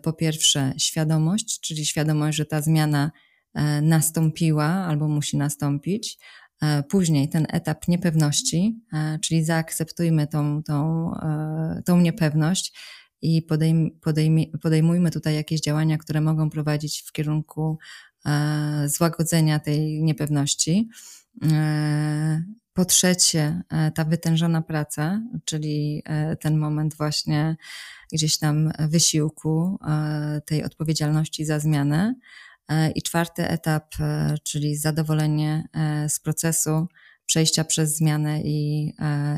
po pierwsze świadomość, czyli świadomość, że ta zmiana e, nastąpiła albo musi nastąpić. E, później ten etap niepewności, czyli zaakceptujmy tą, tą, tą niepewność i podejm, podejm, podejmujmy tutaj jakieś działania, które mogą prowadzić w kierunku złagodzenia tej niepewności. Po trzecie, ta wytężona praca, czyli ten moment właśnie gdzieś tam wysiłku, e, tej odpowiedzialności za zmianę. E, I czwarty etap, e, czyli zadowolenie z procesu, przejścia przez zmianę i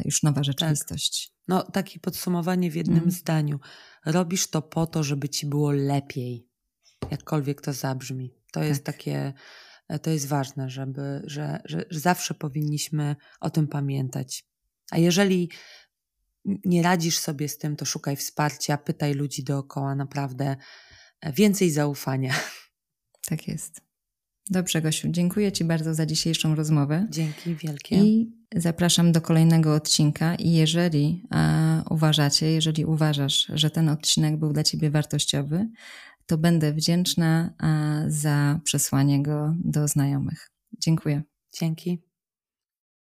już nowa tak. rzeczywistość. Tak. No, takie podsumowanie w jednym mm. zdaniu. Robisz to po to, żeby ci było lepiej, jakkolwiek to zabrzmi. To tak. jest takie, to jest ważne, żeby, że, że, że zawsze powinniśmy o tym pamiętać. A jeżeli nie radzisz sobie z tym, to szukaj wsparcia, pytaj ludzi dookoła, naprawdę e, więcej zaufania. Tak jest. Dobrze, Gosiu, dziękuję Ci bardzo za dzisiejszą rozmowę. Dzięki wielkie. I zapraszam do kolejnego odcinka. I jeżeli a, uważacie, jeżeli uważasz, że ten odcinek był dla Ciebie wartościowy, to będę wdzięczna za przesłanie go do znajomych. Dziękuję. Dzięki.